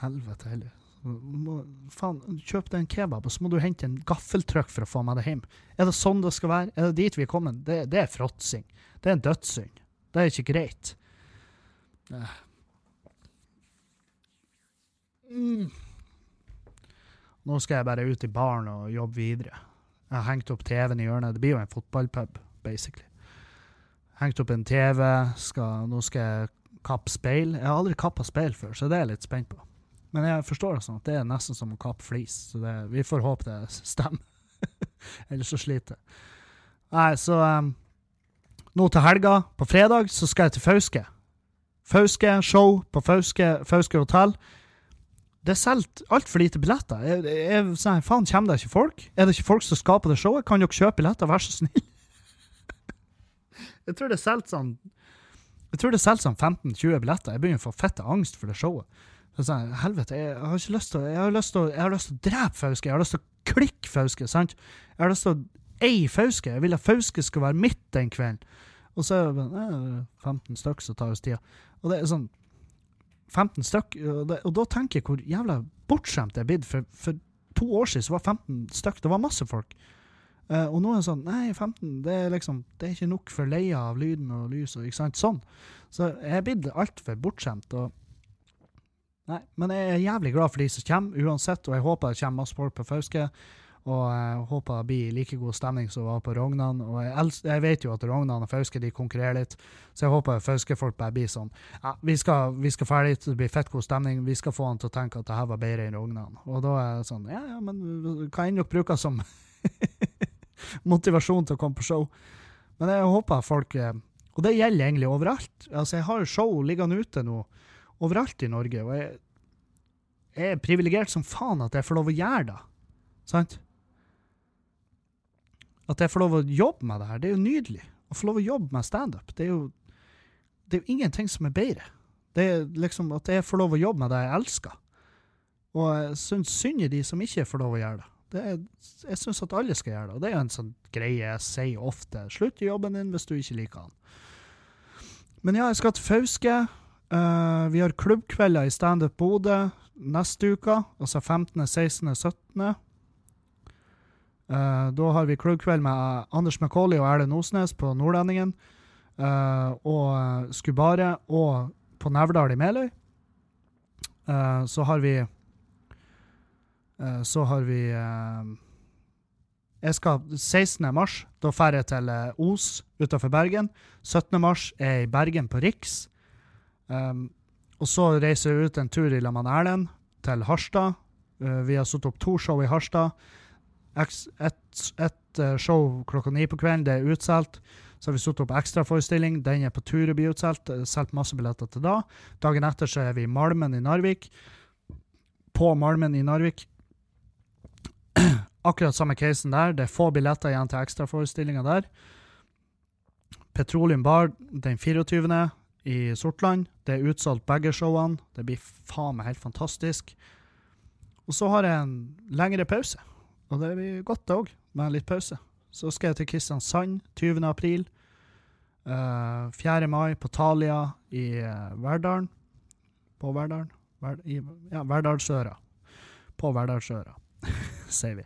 Helvete heller. Faen, kjøp deg en kebab, og så må du hente en gaffeltrykk for å få meg deg hjem. Er det sånn det skal være? Er det dit vi er kommet? Det, det er fråtsing. Det er en dødssynd. Det er ikke greit. Mm. Nå skal jeg bare ut i baren og jobbe videre. Jeg har hengt opp TV-en i hjørnet. Det blir jo en fotballpub, basically. Hengt opp en TV. Skal, nå skal jeg kappe speil. Jeg har aldri kappa speil før, så det er jeg litt spent på. Men jeg forstår det sånn at det er nesten som å kappe flis, så det, vi får håpe det stemmer. Ellers så sliter jeg. Nei, så um, Nå til helga, på fredag, så skal jeg til Fauske. Fauske show på Fauske, Fauske hotell. Det er solgt altfor lite billetter. Jeg, jeg, jeg, faen, kommer det ikke folk? Er det ikke folk som skal på det showet? Kan dere kjøpe billetter, vær så snill? jeg tror det er solgt sånn Jeg tror det er solgt sånn 15-20 billetter. Jeg begynner å få fette angst for det showet. Så Sånn, helvete, jeg har ikke lyst til Jeg har lyst til jeg har lyst til å drepe Fauske. Jeg har lyst til å klikke Fauske. sant? Jeg har lyst til å eie Fauske. Jeg vil at Fauske skal være mitt den kvelden. Og så er det 15 stykker som tar oss tida. Og det er sånn 15 stykk, og, og, da tenker jeg hvor jævla bortskjemt jeg er blitt. For, for, to år siden så var 15 stykk, det var masse folk. Uh, og nå er det sånn Nei, 15 det er liksom Det er ikke nok for leia av lyden og lys og ikke sant, sånn. Så jeg er blitt altfor bortskjemt. og Nei, men jeg er jævlig glad for de som kommer, uansett, og jeg håper det kommer masse folk på Fauske. Og jeg håper det blir like god stemning som det var på Rognan. Og jeg, jeg, vet jo at Rognan og Fauske de konkurrerer litt, så jeg håper Fauske-folk bare blir sånn ja, vi skal, vi skal ferdig, det blir fett god stemning, vi skal få han til å tenke at det her var bedre enn Rognan. Og da er det sånn Ja, ja, men hva enn dere bruker som motivasjon til å komme på show. Men jeg håper folk eh, Og det gjelder egentlig overalt. Altså, jeg har show liggende ute nå overalt i Norge. Og jeg, jeg er privilegert som faen at jeg får lov å gjøre det. Sant? At jeg får lov å jobbe med det her. Det er jo nydelig. Å få lov å jobbe med standup. Det, det er jo ingenting som er bedre. Det er liksom at jeg får lov å jobbe med det jeg elsker. Og jeg syns synd i de som ikke får lov å gjøre det. det er, jeg syns at alle skal gjøre det. Og det er jo en sånn greie jeg sier ofte. Slutt i jobben din hvis du ikke liker den. Men ja, jeg skal til Fauske. Uh, vi har klubbkvelder i Standup Bodø neste uke, altså 15., 16., 17. Uh, da har vi klubbkveld med Anders McCauley og Erlend Osnes på Nordlendingen. Uh, og Skubare og på Nevdal i Meløy. Uh, så har vi Så har vi Jeg skal 16. mars. Da drar jeg til Os utenfor Bergen. 17. mars er jeg i Bergen på Riks. Um, og så reiser jeg ut en tur i lag Erlend til Harstad. Vi har satt opp to show i Harstad. Et, uh, show klokka ni på kvelden, det er utsolgt. Så har vi satt opp ekstraforestilling. Den er på tur å bli utsolgt. Solgt masse billetter til da. Dagen etter så er vi i Malmen i Narvik. På Malmen i Narvik. Akkurat samme casen der. Det er få billetter igjen til ekstraforestillinga der. Petroleum Bar den 24 i Sortland. Det er utsolgt begge showene. Det blir faen meg helt fantastisk. Og så har jeg en lengre pause, og det blir godt, det òg, med litt pause. Så skal jeg til Kristiansand 20. april. Uh, eh, 4. mai på Thalia i uh, Verdalen. På Verdalen? Ver i, ja, Verdalsøra. På Verdalsøra, sier vi.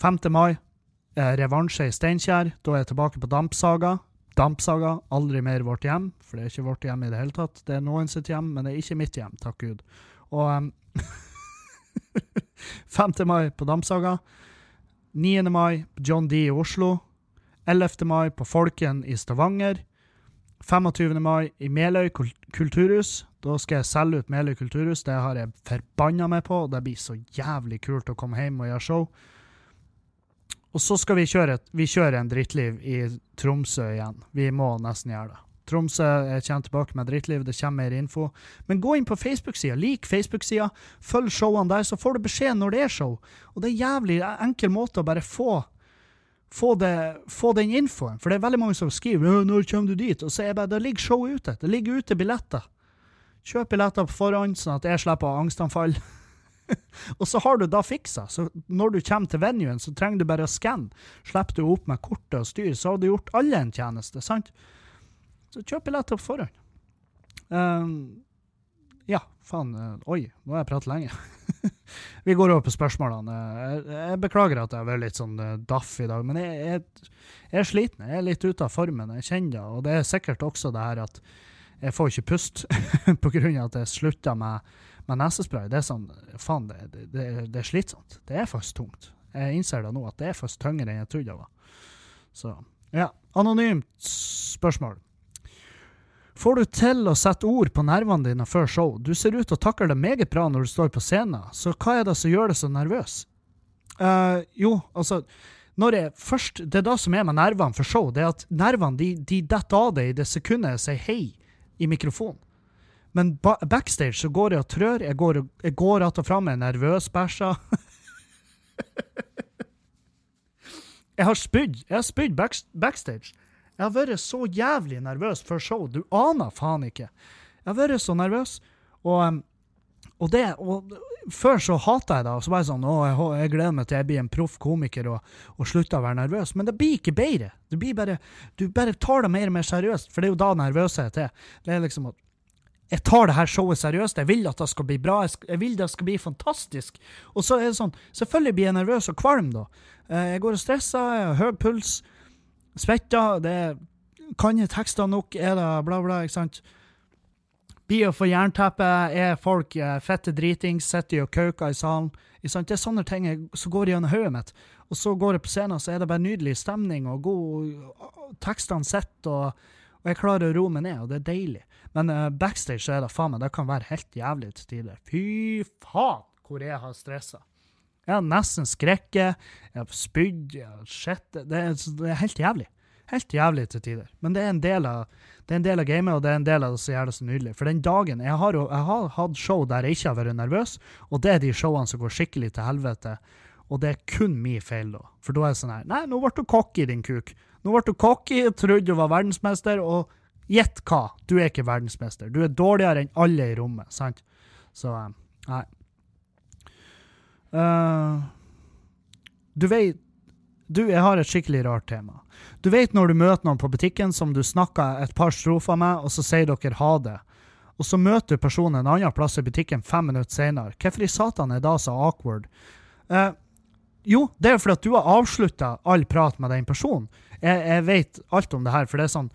5. mai, uh, revansje i Steinkjer. Da er jeg tilbake på Dampsaga. Dampsaga, aldri mer vårt hjem, for det er ikke vårt hjem i det hele tatt. Det er noen sitt hjem, men det er ikke mitt hjem, takk Gud. Og um, 5. mai på Dampsaga. 9. mai på John D i Oslo. 11. mai på Folken i Stavanger. 25. mai i Meløy kulturhus. Da skal jeg selge ut Meløy kulturhus. Det har jeg forbanna meg på, det blir så jævlig kult å komme hjem og gjøre show. Og så skal vi kjøre, vi kjøre en drittliv i Tromsø igjen. Vi må nesten gjøre det. Tromsø kommer tilbake med drittliv, det kommer mer info. Men gå inn på Facebook-sida, lik Facebook-sida, følg showene der, så får du beskjed når det er show. Og det er en jævlig enkel måte å bare få, få, det, få den infoen. For det er veldig mange som skriver 'Når kommer du dit?' Og så er det bare Det ligger show ute. Det ligger ute billetter. Kjøp billetter på forhånd, sånn at jeg slipper angstanfall. og så har du da fiksa. Så når du kommer til venuen, så trenger du bare å skanne. Slipper du opp med kortet og styr, så har du gjort alle en tjeneste. sant? Så kjøp billetter på forhånd. Um, ja, faen. Uh, oi, nå har jeg pratet lenge. Vi går over på spørsmålene. Jeg, jeg, beklager at jeg har vært litt sånn uh, daff i dag, men jeg, jeg, jeg, er sliten. Jeg er litt ute av formen. Jeg kjenner det. Og det er sikkert også det her at jeg får ikke pust pga. at jeg slutta med, med nesespray. Det er sånn Faen, det, det, det, er slitsomt. Det er faktisk tungt. Jeg innser det nå, at det er faktisk tyngre enn jeg trodde det var. Så ja. Anonymt spørsmål. Får du til å sette ord på nervene dine før show? Du ser ut til å takle det meget bra når du står på scenen, så hva er det som gjør deg så nervøs? Uh, jo, altså når jeg først, Det er det som er med nervene for show, det er at nervene de, de detter av deg i det sekundet jeg sier hei i mikrofonen. Men ba backstage så går jeg og trør, jeg går, jeg går att og fram, jeg er nervøs bæsja. jeg har spydd. Jeg har spydd backstage. Jeg har vært så jævlig nervøs før show. Du aner faen ikke. Jeg har vært så nervøs. Og, og, det, og før så hata jeg det. Og så var jeg sånn Å, jeg, jeg, gleder meg til jeg blir en proff komiker og, og slutter å være nervøs. Men det blir ikke bedre. Blir bare, du bare tar det mer og mer seriøst, for det er jo da nervøshet er. Det er liksom at jeg tar det her showet seriøst. Jeg vil at det skal bli bra. Jeg vil det skal bli fantastisk. Og så er det sånn Selvfølgelig blir jeg nervøs og kvalm, da. Eh, jeg går og stresser, jeg har høy puls. Svetta, det kan jeg tekster nok, er det bla, bla, ikke sant? Blir å få jernteppe, er folk eh, fette dritings, sitter og kauker i salen. Ikke sant? Det er sånne ting som går gjennom hodet mitt. Og så går jeg på scenen, så er det bare nydelig stemning og god Tekstene sitter, og, og, jeg klarer å roe meg ned, og det er deilig. Men uh, backstage så er det faen meg, det kan være helt jævlig til tider. Fy faen hvor jeg har stressa. Jeg har nesten skrekket, jeg har spydd, jeg har sett det, det er helt jævlig. Helt jævlig til tider. Men det er en del av, det er en del av gamet, og det er en del av det som gjør det så nydelig. For den dagen Jeg har, jeg har hatt show der jeg ikke har vært nervøs, og det er de showene som går skikkelig til helvete. Og det er kun min feil, da. For da er det sånn her Nei, nå ble du cocky, din kuk. Nå ble du cocky, trodde du var verdensmester, og gjett hva? Du er ikke verdensmester. Du er dårligere enn alle i rommet, sant? Så eh, nei. Uh, du vet Du, jeg har et skikkelig rart tema. Du vet når du møter noen på butikken som du snakker et par strofer med, og så sier dere ha det. Og så møter du personen en annen plass i butikken fem minutter senere. Hvorfor i satan er da så awkward? Uh, jo, det er fordi at du har avslutta all prat med den personen. Jeg, jeg, vet alt om det her, for det er sånn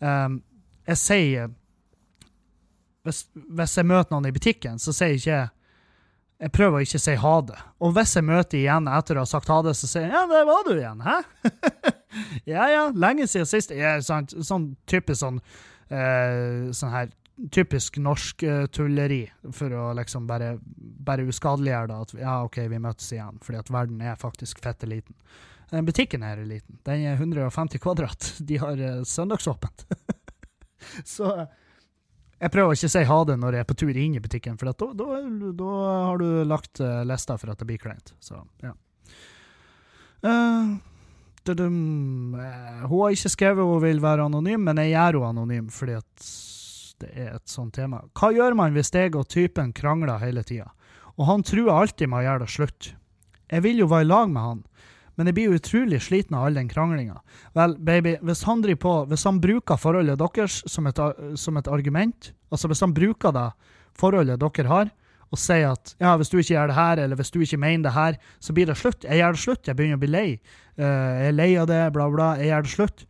um, Jeg sier hvis, hvis, jeg møter noen i butikken, så sier jeg ikke jeg prøver å ikke si ha det. Og hvis jeg møter igjen etter å ha sagt ha det, så sier jeg ja, der var du igjen, hæ? ja ja, lenge siden sist. Ja, sant? Sånn typisk sånn eh, sånn her typisk norsk uh, tulleri, for å liksom bare, bare uskadeliggjøre det. At ja, OK, vi møtes igjen, fordi at verden er faktisk fette liten. Den butikken her er liten. Den er 150 kvadrat. De har uh, søndagsåpent. så jeg prøver ikke å si ha det når jeg er på tur inn i butikken, for da, da, da har du lagt uh, lista for at det blir kleint. Så, ja. Uh, hun har ikke skrevet hun vil være anonym, men jeg gjør henne anonym fordi det er et sånt tema. Hva gjør man hvis jeg og typen krangler hele tida, og han truer alltid med å gjøre det slutt? Jeg vil jo være i lag med han, men jeg blir utrolig sliten av all den kranglinga. Vel, baby, hvis han driver på, hvis han bruker forholdet deres som et, som et argument, altså hvis han bruker det forholdet dere har, og sier at ja, hvis du ikke gjør det her, eller hvis du ikke mener det her, så blir det slutt. Jeg gjør det slutt, jeg begynner å bli lei. Uh, jeg er lei av det, bla, bla. Jeg gjør det slutt.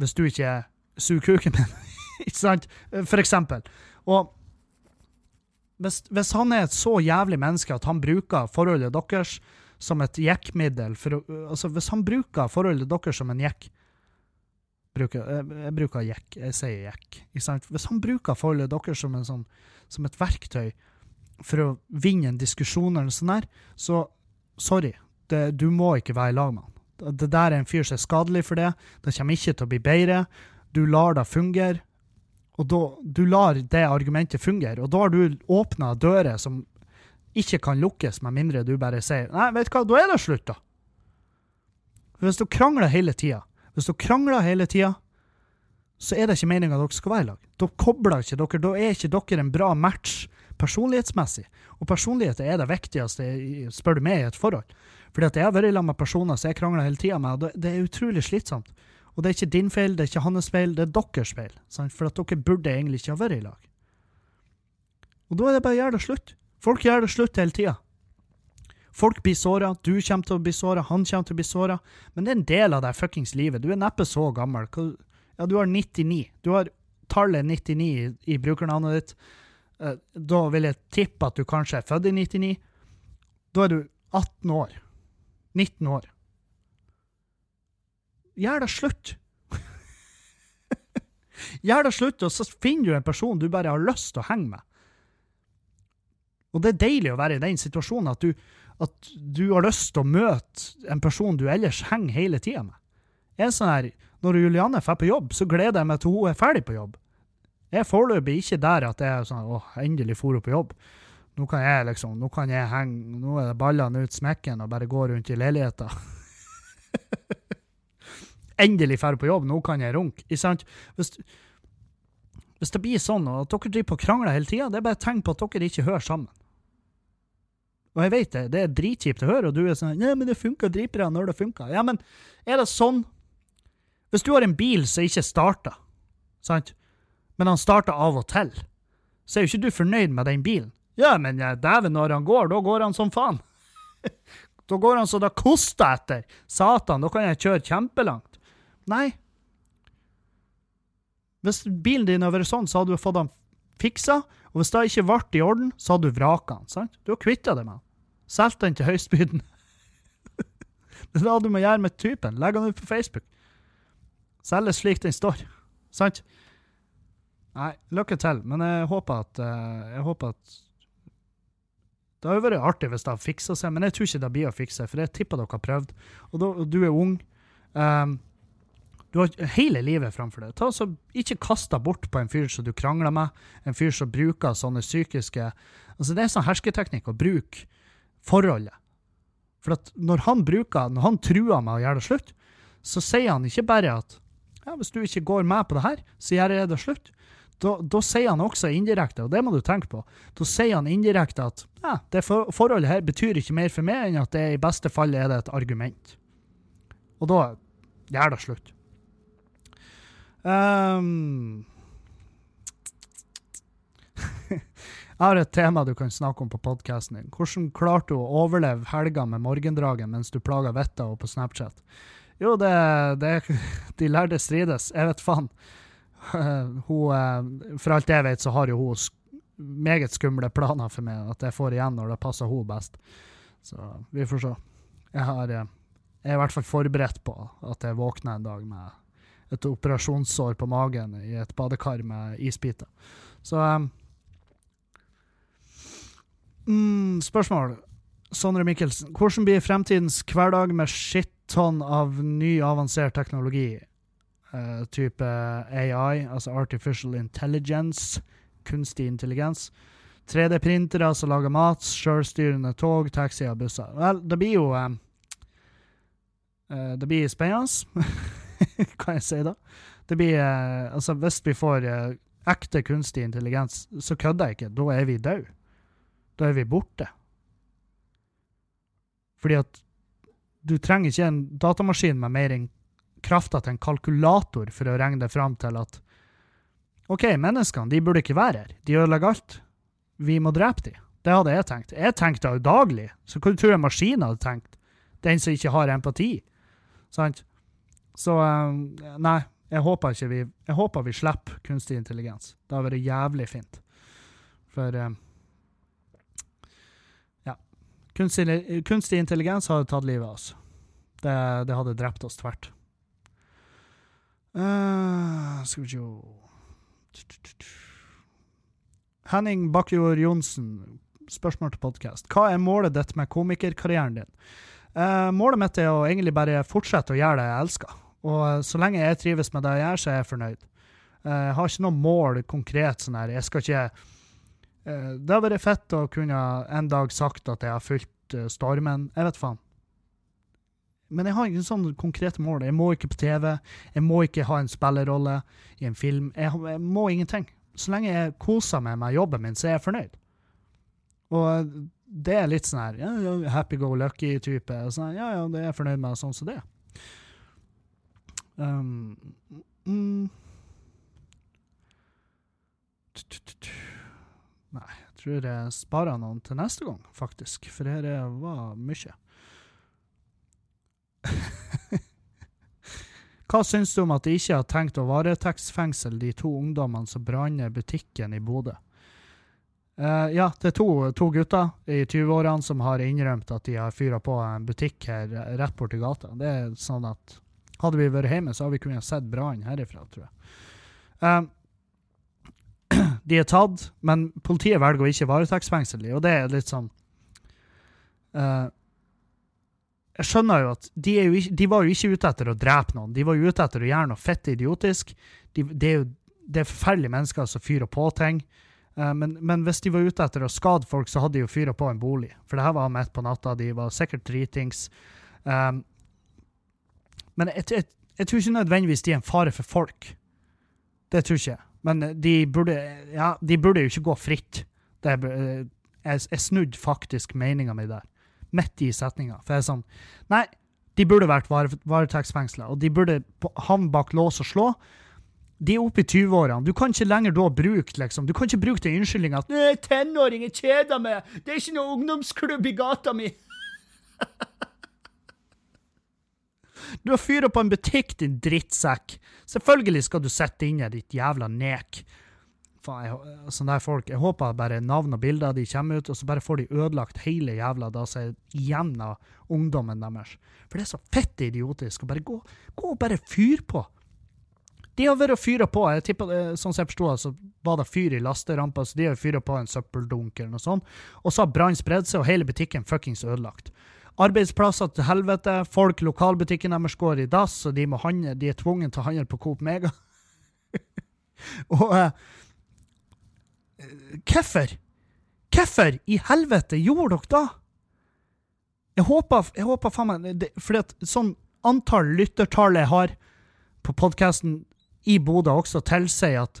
Hvis du ikke suger kuken min. ikke sant? For eksempel. Og hvis, hvis, han er et så jævlig menneske at han bruker forholdet deres som et jekkmiddel altså Hvis han bruker forholdet deres som en jekk bruker, jeg, bruker jekk, jeg sier jekk. Hvis han bruker forholdet deres som, sånn, som, et verktøy for å vinne en diskusjon, eller sånn der, så sorry, det, du må ikke være i lag med han. Det der er en fyr som er skadelig for det. Det kommer ikke til å bli bedre. Du lar det fungere. Og da, du lar det argumentet fungere, og da har du åpna dører som ikke kan lukkes, med mindre du bare sier Nei, vet du hva, da er det slutt, da. Hvis du krangler hele tida, hvis du krangler hele tida, så er det ikke meninga dere skal være i lag. Da kobler ikke dere, da er ikke dere en bra match personlighetsmessig. Og personlighet er det viktigste, spør du meg, i et forhold. Fordi at jeg har vært lag med personer som jeg krangler hele tida med, og det er utrolig slitsomt. Og det er ikke din feil, det er ikke hans feil, det er deres feil. Sant? For at dere burde egentlig ikke ha vært i lag. Og da er det bare å gjøre det slutt. Folk gjør det slutt hele tida. Folk blir såra, du kommer til å bli såra, han kommer til å bli såra. Men det er en del av det fuckings livet. Du er neppe så gammel. Ja, du har 99. Du har tallet 99 i, i brukernavnet ditt. Eh, da vil jeg tippe at du kanskje er født i 99. Da er du 18 år. 19 år. Gjør det slutt. Gjør det slutt, og så finner du en person du bare har lyst til å henge med. Og det er deilig å være i den situasjonen at du, at du har lyst til å møte en person du ellers henger hele tida med. Jeg er sånn her, Når Julianne drar på jobb, så gleder jeg meg til hun er ferdig på jobb. Jeg er foreløpig ikke der at jeg er sånn åh, endelig for hun på jobb. Nå kan jeg liksom, nå kan jeg henge, nå er det ballene ut smekken og bare gå rundt i leiligheta. endelig ferdig på jobb, nå kan jeg runke. Ikke sant? Hvis, hvis det blir sånn at dere driver på og krangler hele tida, det er bare et tegn på at dere ikke hører sammen. Og jeg vet det, det er dritkjipt å høre, og du er sånn Ja, men det funka dritbra når det funka. Ja, men er det sånn Hvis du har en bil som ikke starter, sant, men han starter av og til, så er jo ikke du fornøyd med den bilen. Ja, men ja, dæven, når han går, da går han som faen. da går han så det koster etter. Satan, da kan jeg kjøre kjempelangt. Nei. Hvis bilen din hadde vært sånn, så hadde du fått den fiksa, og hvis det ikke ble i orden, så hadde du vraka den. Du har kvitta deg med den. Solgt den til høystbydende. det er det du må gjøre med typen. Legg den ut på Facebook. Selges slik den står. Sant? Nei, lykke til, men jeg håper at uh, Jeg håper at Det hadde vært artig hvis det har fiksa seg, men jeg tror ikke det blir å fikse, for jeg tipper dere har prøvd. Og, da, og du er ung. Um, du har hele livet framfor deg. Ta, så, ikke kast deg bort på en fyr som du krangler med, en fyr som bruker sånne psykiske altså Det er sånn hersketeknikk å bruke forholdet. For at når han bruker, når han truer med å gjøre det slutt, så sier han ikke bare at ja, hvis du ikke går med på det her, så gjør jeg det slutt. Da, da, sier han også indirekte, og det må du tenke på, da sier han indirekte at ja, det for, forholdet her betyr ikke mer for meg enn at det i beste fall er det et argument. Og da gjør det slutt. Um, jeg har et tema du kan snakke om på podkasten din. Hvordan klarte du å overleve helga med morgendragen mens du plaga vettet og på Snapchat? Jo, det, det De lærde strides. Jeg vet faen. Hun, eh, for alt jeg vet, så har jo hun meget skumle planer for meg, at jeg får igjen når det passer hun best. Så vi får se. Jeg, har, eh, jeg er i hvert fall forberedt på at jeg våkner en dag med et operasjonssår på magen i et badekar med isbiter. Så um, mm, Spørsmål. Sondre Mikkelsen. Hvordan blir fremtidens hverdag med skittonn av ny, avansert teknologi? Uh, type AI, altså Artificial Intelligence, kunstig intelligens. 3D-printere som lager mat, sjølstyrende tog, taxier, busser. Vel, det blir jo uh, Det blir spennende. kan jeg si da. Det blir uh, Altså, hvis vi får ekte kunstig intelligens, så kødder jeg ikke. Da er vi døde. Da er vi borte. Fordi at du trenger ikke en datamaskin med mer enn krafta til en kalkulator for å regne det fram til at OK, menneskene de burde ikke være her. De ødelegger alt. Vi må drepe dem. Det hadde jeg tenkt. Jeg tenkte jo daglig. Så hva tror jeg maskinen hadde tenkt? Den som ikke har empati. Sant? Så eh, nei, jeg håper vi Jeg håper vi slipper kunstig intelligens. Det hadde vært jævlig fint. For eh. Kunstig, kunstig, intelligens hadde tatt livet av oss. Det, det hadde drept oss tvert. Uh, skal vi se Henning Bakkjord Johnsen, spørsmål til podkast. Hva er målet ditt med komikerkarrieren din? Uh, målet mitt er å egentlig bare fortsette å gjøre det jeg elsker. Og eh, så lenge jeg trives med det jeg gjør, så er jeg fornøyd. Uh, jeg har ikke noe mål konkret sånn her. Jeg skal ikke eh, Det har vært fett å kunne en dag sagt at jeg har fulgt eh, stormen. Jeg vet faen. Men jeg har ikke sånn konkrete mål. Jeg må ikke på TV. Jeg må ikke ha en spillerrolle i en film. Jeg, jeg må ingenting. Så lenge jeg koser meg med jobben min, så er jeg fornøyd. Og det er litt sånn her ja, happy go lucky-type. Sånn, ja, ja, det er jeg fornøyd med, sånn som det. Um, mm. Nei, jeg tror jeg sparer noen til neste gang, faktisk. For det var mye. Hva syns du om at de ikke har tenkt å varetektsfengsle de to ungdommene som branner butikken i Bodø? Uh, ja, det er to, to gutter i 20-årene som har innrømt at de har fyra på en butikk her rett borti gata. Det er sånn at Hadde vi vært hjemme, så hadde vi kunnet sett brannen herifra, tror jeg. Uh, de er tatt, men politiet velger å ikke varetektsfengsle dem, og det er litt sånn uh, Jeg skjønner jo at de, jo ikke, de, var jo ikke ute etter å drepe noen, de var jo ute etter å gjøre noe fett idiotisk. De, det er jo det er forferdelige mennesker som fyrer på ting. Uh, men, men, hvis de var ute etter å skade folk, så hadde de jo fyra på en bolig. For det her var midt på natta, de var sikkert dritings. Um, men jeg, jeg, jeg, tror ikke nødvendigvis de er en fare for folk. Det tror ikke jeg. Men de burde, ja, de burde jo ikke gå fritt. Det, jeg, jeg snudde faktisk meninga mi der, midt i setninga. For jeg er sånn Nei, de burde vært varetektsfengsla, og de burde havne bak lås og slå de er oppe i 20-årene. Du kan ikke lenger da bruke liksom, du kan ikke bruke den unnskyldninga at 'tenåring, jeg kjeder meg', 'det er ikke noe ungdomsklubb i gata mi'. du har fyra på en butikk, din drittsekk. Selvfølgelig skal du sitte inne, ditt jævla nek. Faen, jeg, sånne der folk, jeg håper bare navn og bilder av de kommer ut, og så bare får de ødelagt hele jævla da som er ungdommen deres. For det er så fett idiotisk å bare gå, gå og bare fyre på. De har vært og fyra på. jeg tipper, Sånn som jeg forsto så var det fyr i lasterampa, så de har fyra på en søppeldunk eller noe sånt. Og så har brannen spredd seg, og hele butikken fuckings ødelagt. Arbeidsplasser til helvete. Folk, lokalbutikken deres går i dass, og de, må handle, de er tvunget til å handle på Coop Mega. og uh, Hvorfor? Hvorfor i helvete gjorde dere da? Jeg håper, jeg håper faen meg Fordi at sånn antall lyttertall jeg har på podkasten i Bodø også tilsier at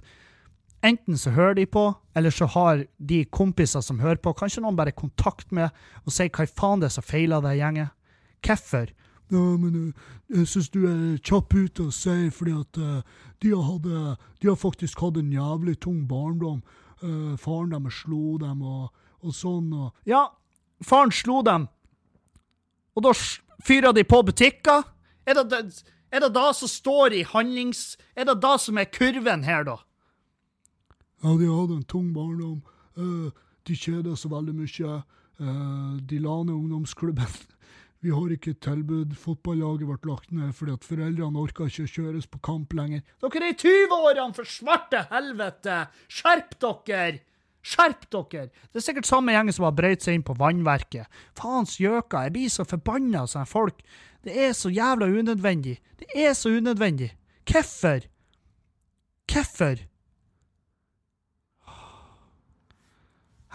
enten så hører de på, eller så har de kompiser som hører på, kanskje noen bare kontakt med og sier hva faen det er som feiler det gjengen. Hvorfor? Ja, men uh, jeg syns du er kjapp ute og sier fordi at uh, de, har hadde, de, har faktisk hatt en jævlig tung barndom. Faren deres slo dem og, og sånn. Og. Ja, faren slo dem, og da fyrer de på butikker? Er det, det er det da som står i handlings... Er det da som er kurven her, da? Ja, de hadde en tung barndom. Uh, de kjeda seg veldig mye. Uh, de la ned ungdomsklubben. Vi har ikke et tilbud. Fotballaget ble lagt ned fordi at foreldrene orka ikke å kjøres på kamp lenger. Dere er i 20-årene, for svarte helvete! Skjerp dere! Skjerp dere! Det er sikkert samme gjengen som har brøyt seg inn på vannverket. Faens gjøka, jeg blir så forbanna sånne folk. Det er så jævla unødvendig. Det er så unødvendig. Hvorfor? Hvorfor?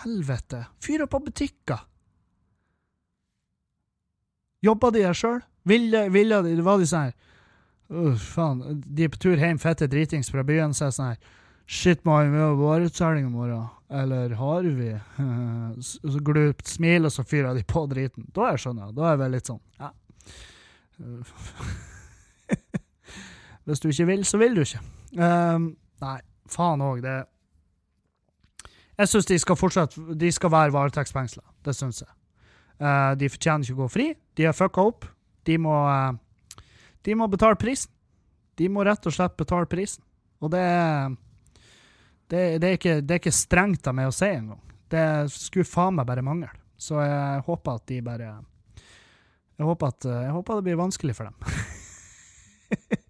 Helvete. Fyr opp på butikker. Jobba de der sjøl? Ville, ville de Var de sånn her uh, Faen, de er på tur hjem fette dritings fra byen, så er sånn her Shit, må vi ha vareutsalg i morgen? Eller har vi? så glupt smil, og så fyrer de på driten. Da er jeg skjønner Da er jeg vel litt sånn Ja. Hvis du ikke vil, så vil du ikke. Um, nei, faen òg, det Jeg syns de skal fortsette De skal være varetektsfengsla. Det syns jeg. Uh, de fortjener ikke å gå fri. De har fucka opp. De må uh, De må betale prisen. De må rett og slett betale prisen. Og det det, det, er, ikke, det er ikke strengt av meg å si engang. Det skulle faen meg bare mangle. Så jeg håper at de bare jeg håper, at, jeg håper det blir vanskelig for dem.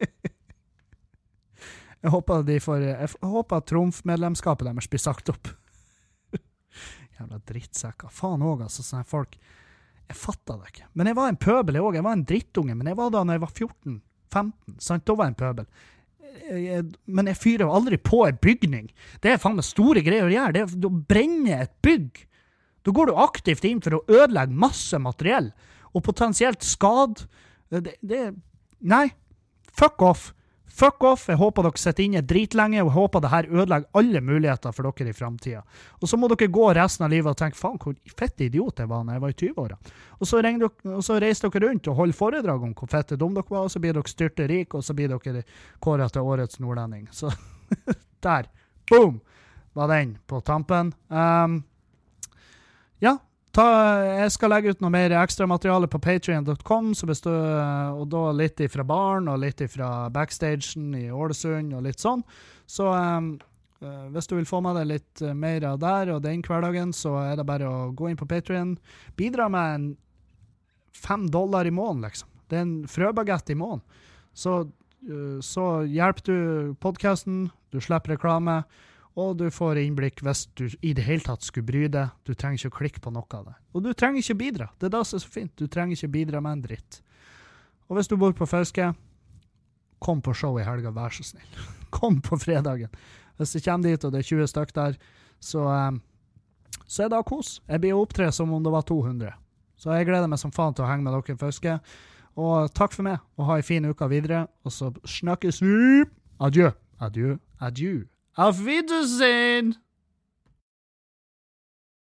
jeg håper de får Jeg håper at trumfmedlemskapet deres blir sagt opp. Jævla drittsekker. Faen òg, altså. Sånne folk Jeg fatta det ikke. Men jeg var en pøbel, jeg òg. Jeg var en drittunge. Men jeg var da når jeg var 14-15. sant? Da var jeg en pøbel. Men jeg fyrer jo aldri på en bygning. Det er faen meg store greier å gjøre. Det er å brenne et bygg. Da går du aktivt inn for å ødelegge masse materiell, og potensielt skade. Det, det Nei. Fuck off. Fuck off. Jeg håper dere sitter inne dritlenge, og jeg håper det her ødelegger alle muligheter for dere i framtida. Og så må dere gå resten av livet og tenke faen, hvor fett idiot jeg var da jeg var i 20-åra. Og, og så reiser dere rundt og holder foredrag om hvor fette dum dere var, og så blir dere styrte rike, og så blir dere kåra til årets nordlending. Så der. Boom! Var den på tampen. Um, ja, ta, jeg skal legge ut noe mer ekstramateriale på patrion.com, og da litt ifra baren og litt ifra backstagen i Ålesund og litt sånn. Så um, hvis du vil få med deg litt eh, mer av der og den hverdagen, så er det bare å gå inn på Patrion. Bidra med en fem dollar i måneden, liksom. Det er en frøbagett i måneden. Så, uh, så hjelper du podkasten, du slipper reklame. Og du får innblikk hvis du i det hele tatt skulle bry deg. Du trenger ikke å klikke på noe av det. Og du trenger ikke bidra. Det er det som er så fint. Du trenger ikke bidra med en dritt. Og hvis du bor på Fauske, kom på show i helga, vær så snill. Kom på fredagen. Hvis du kommer dit, og det er 20 stykk der, så, eh, så er det kos. Jeg blir å opptre som om det var 200. Så jeg gleder meg som faen til å henge med dere i Fauske. Og takk for meg, og ha ei fin uke videre. Og så snakkes vi. Adjø. Adjø. Adjø. Auf Wiedersehen!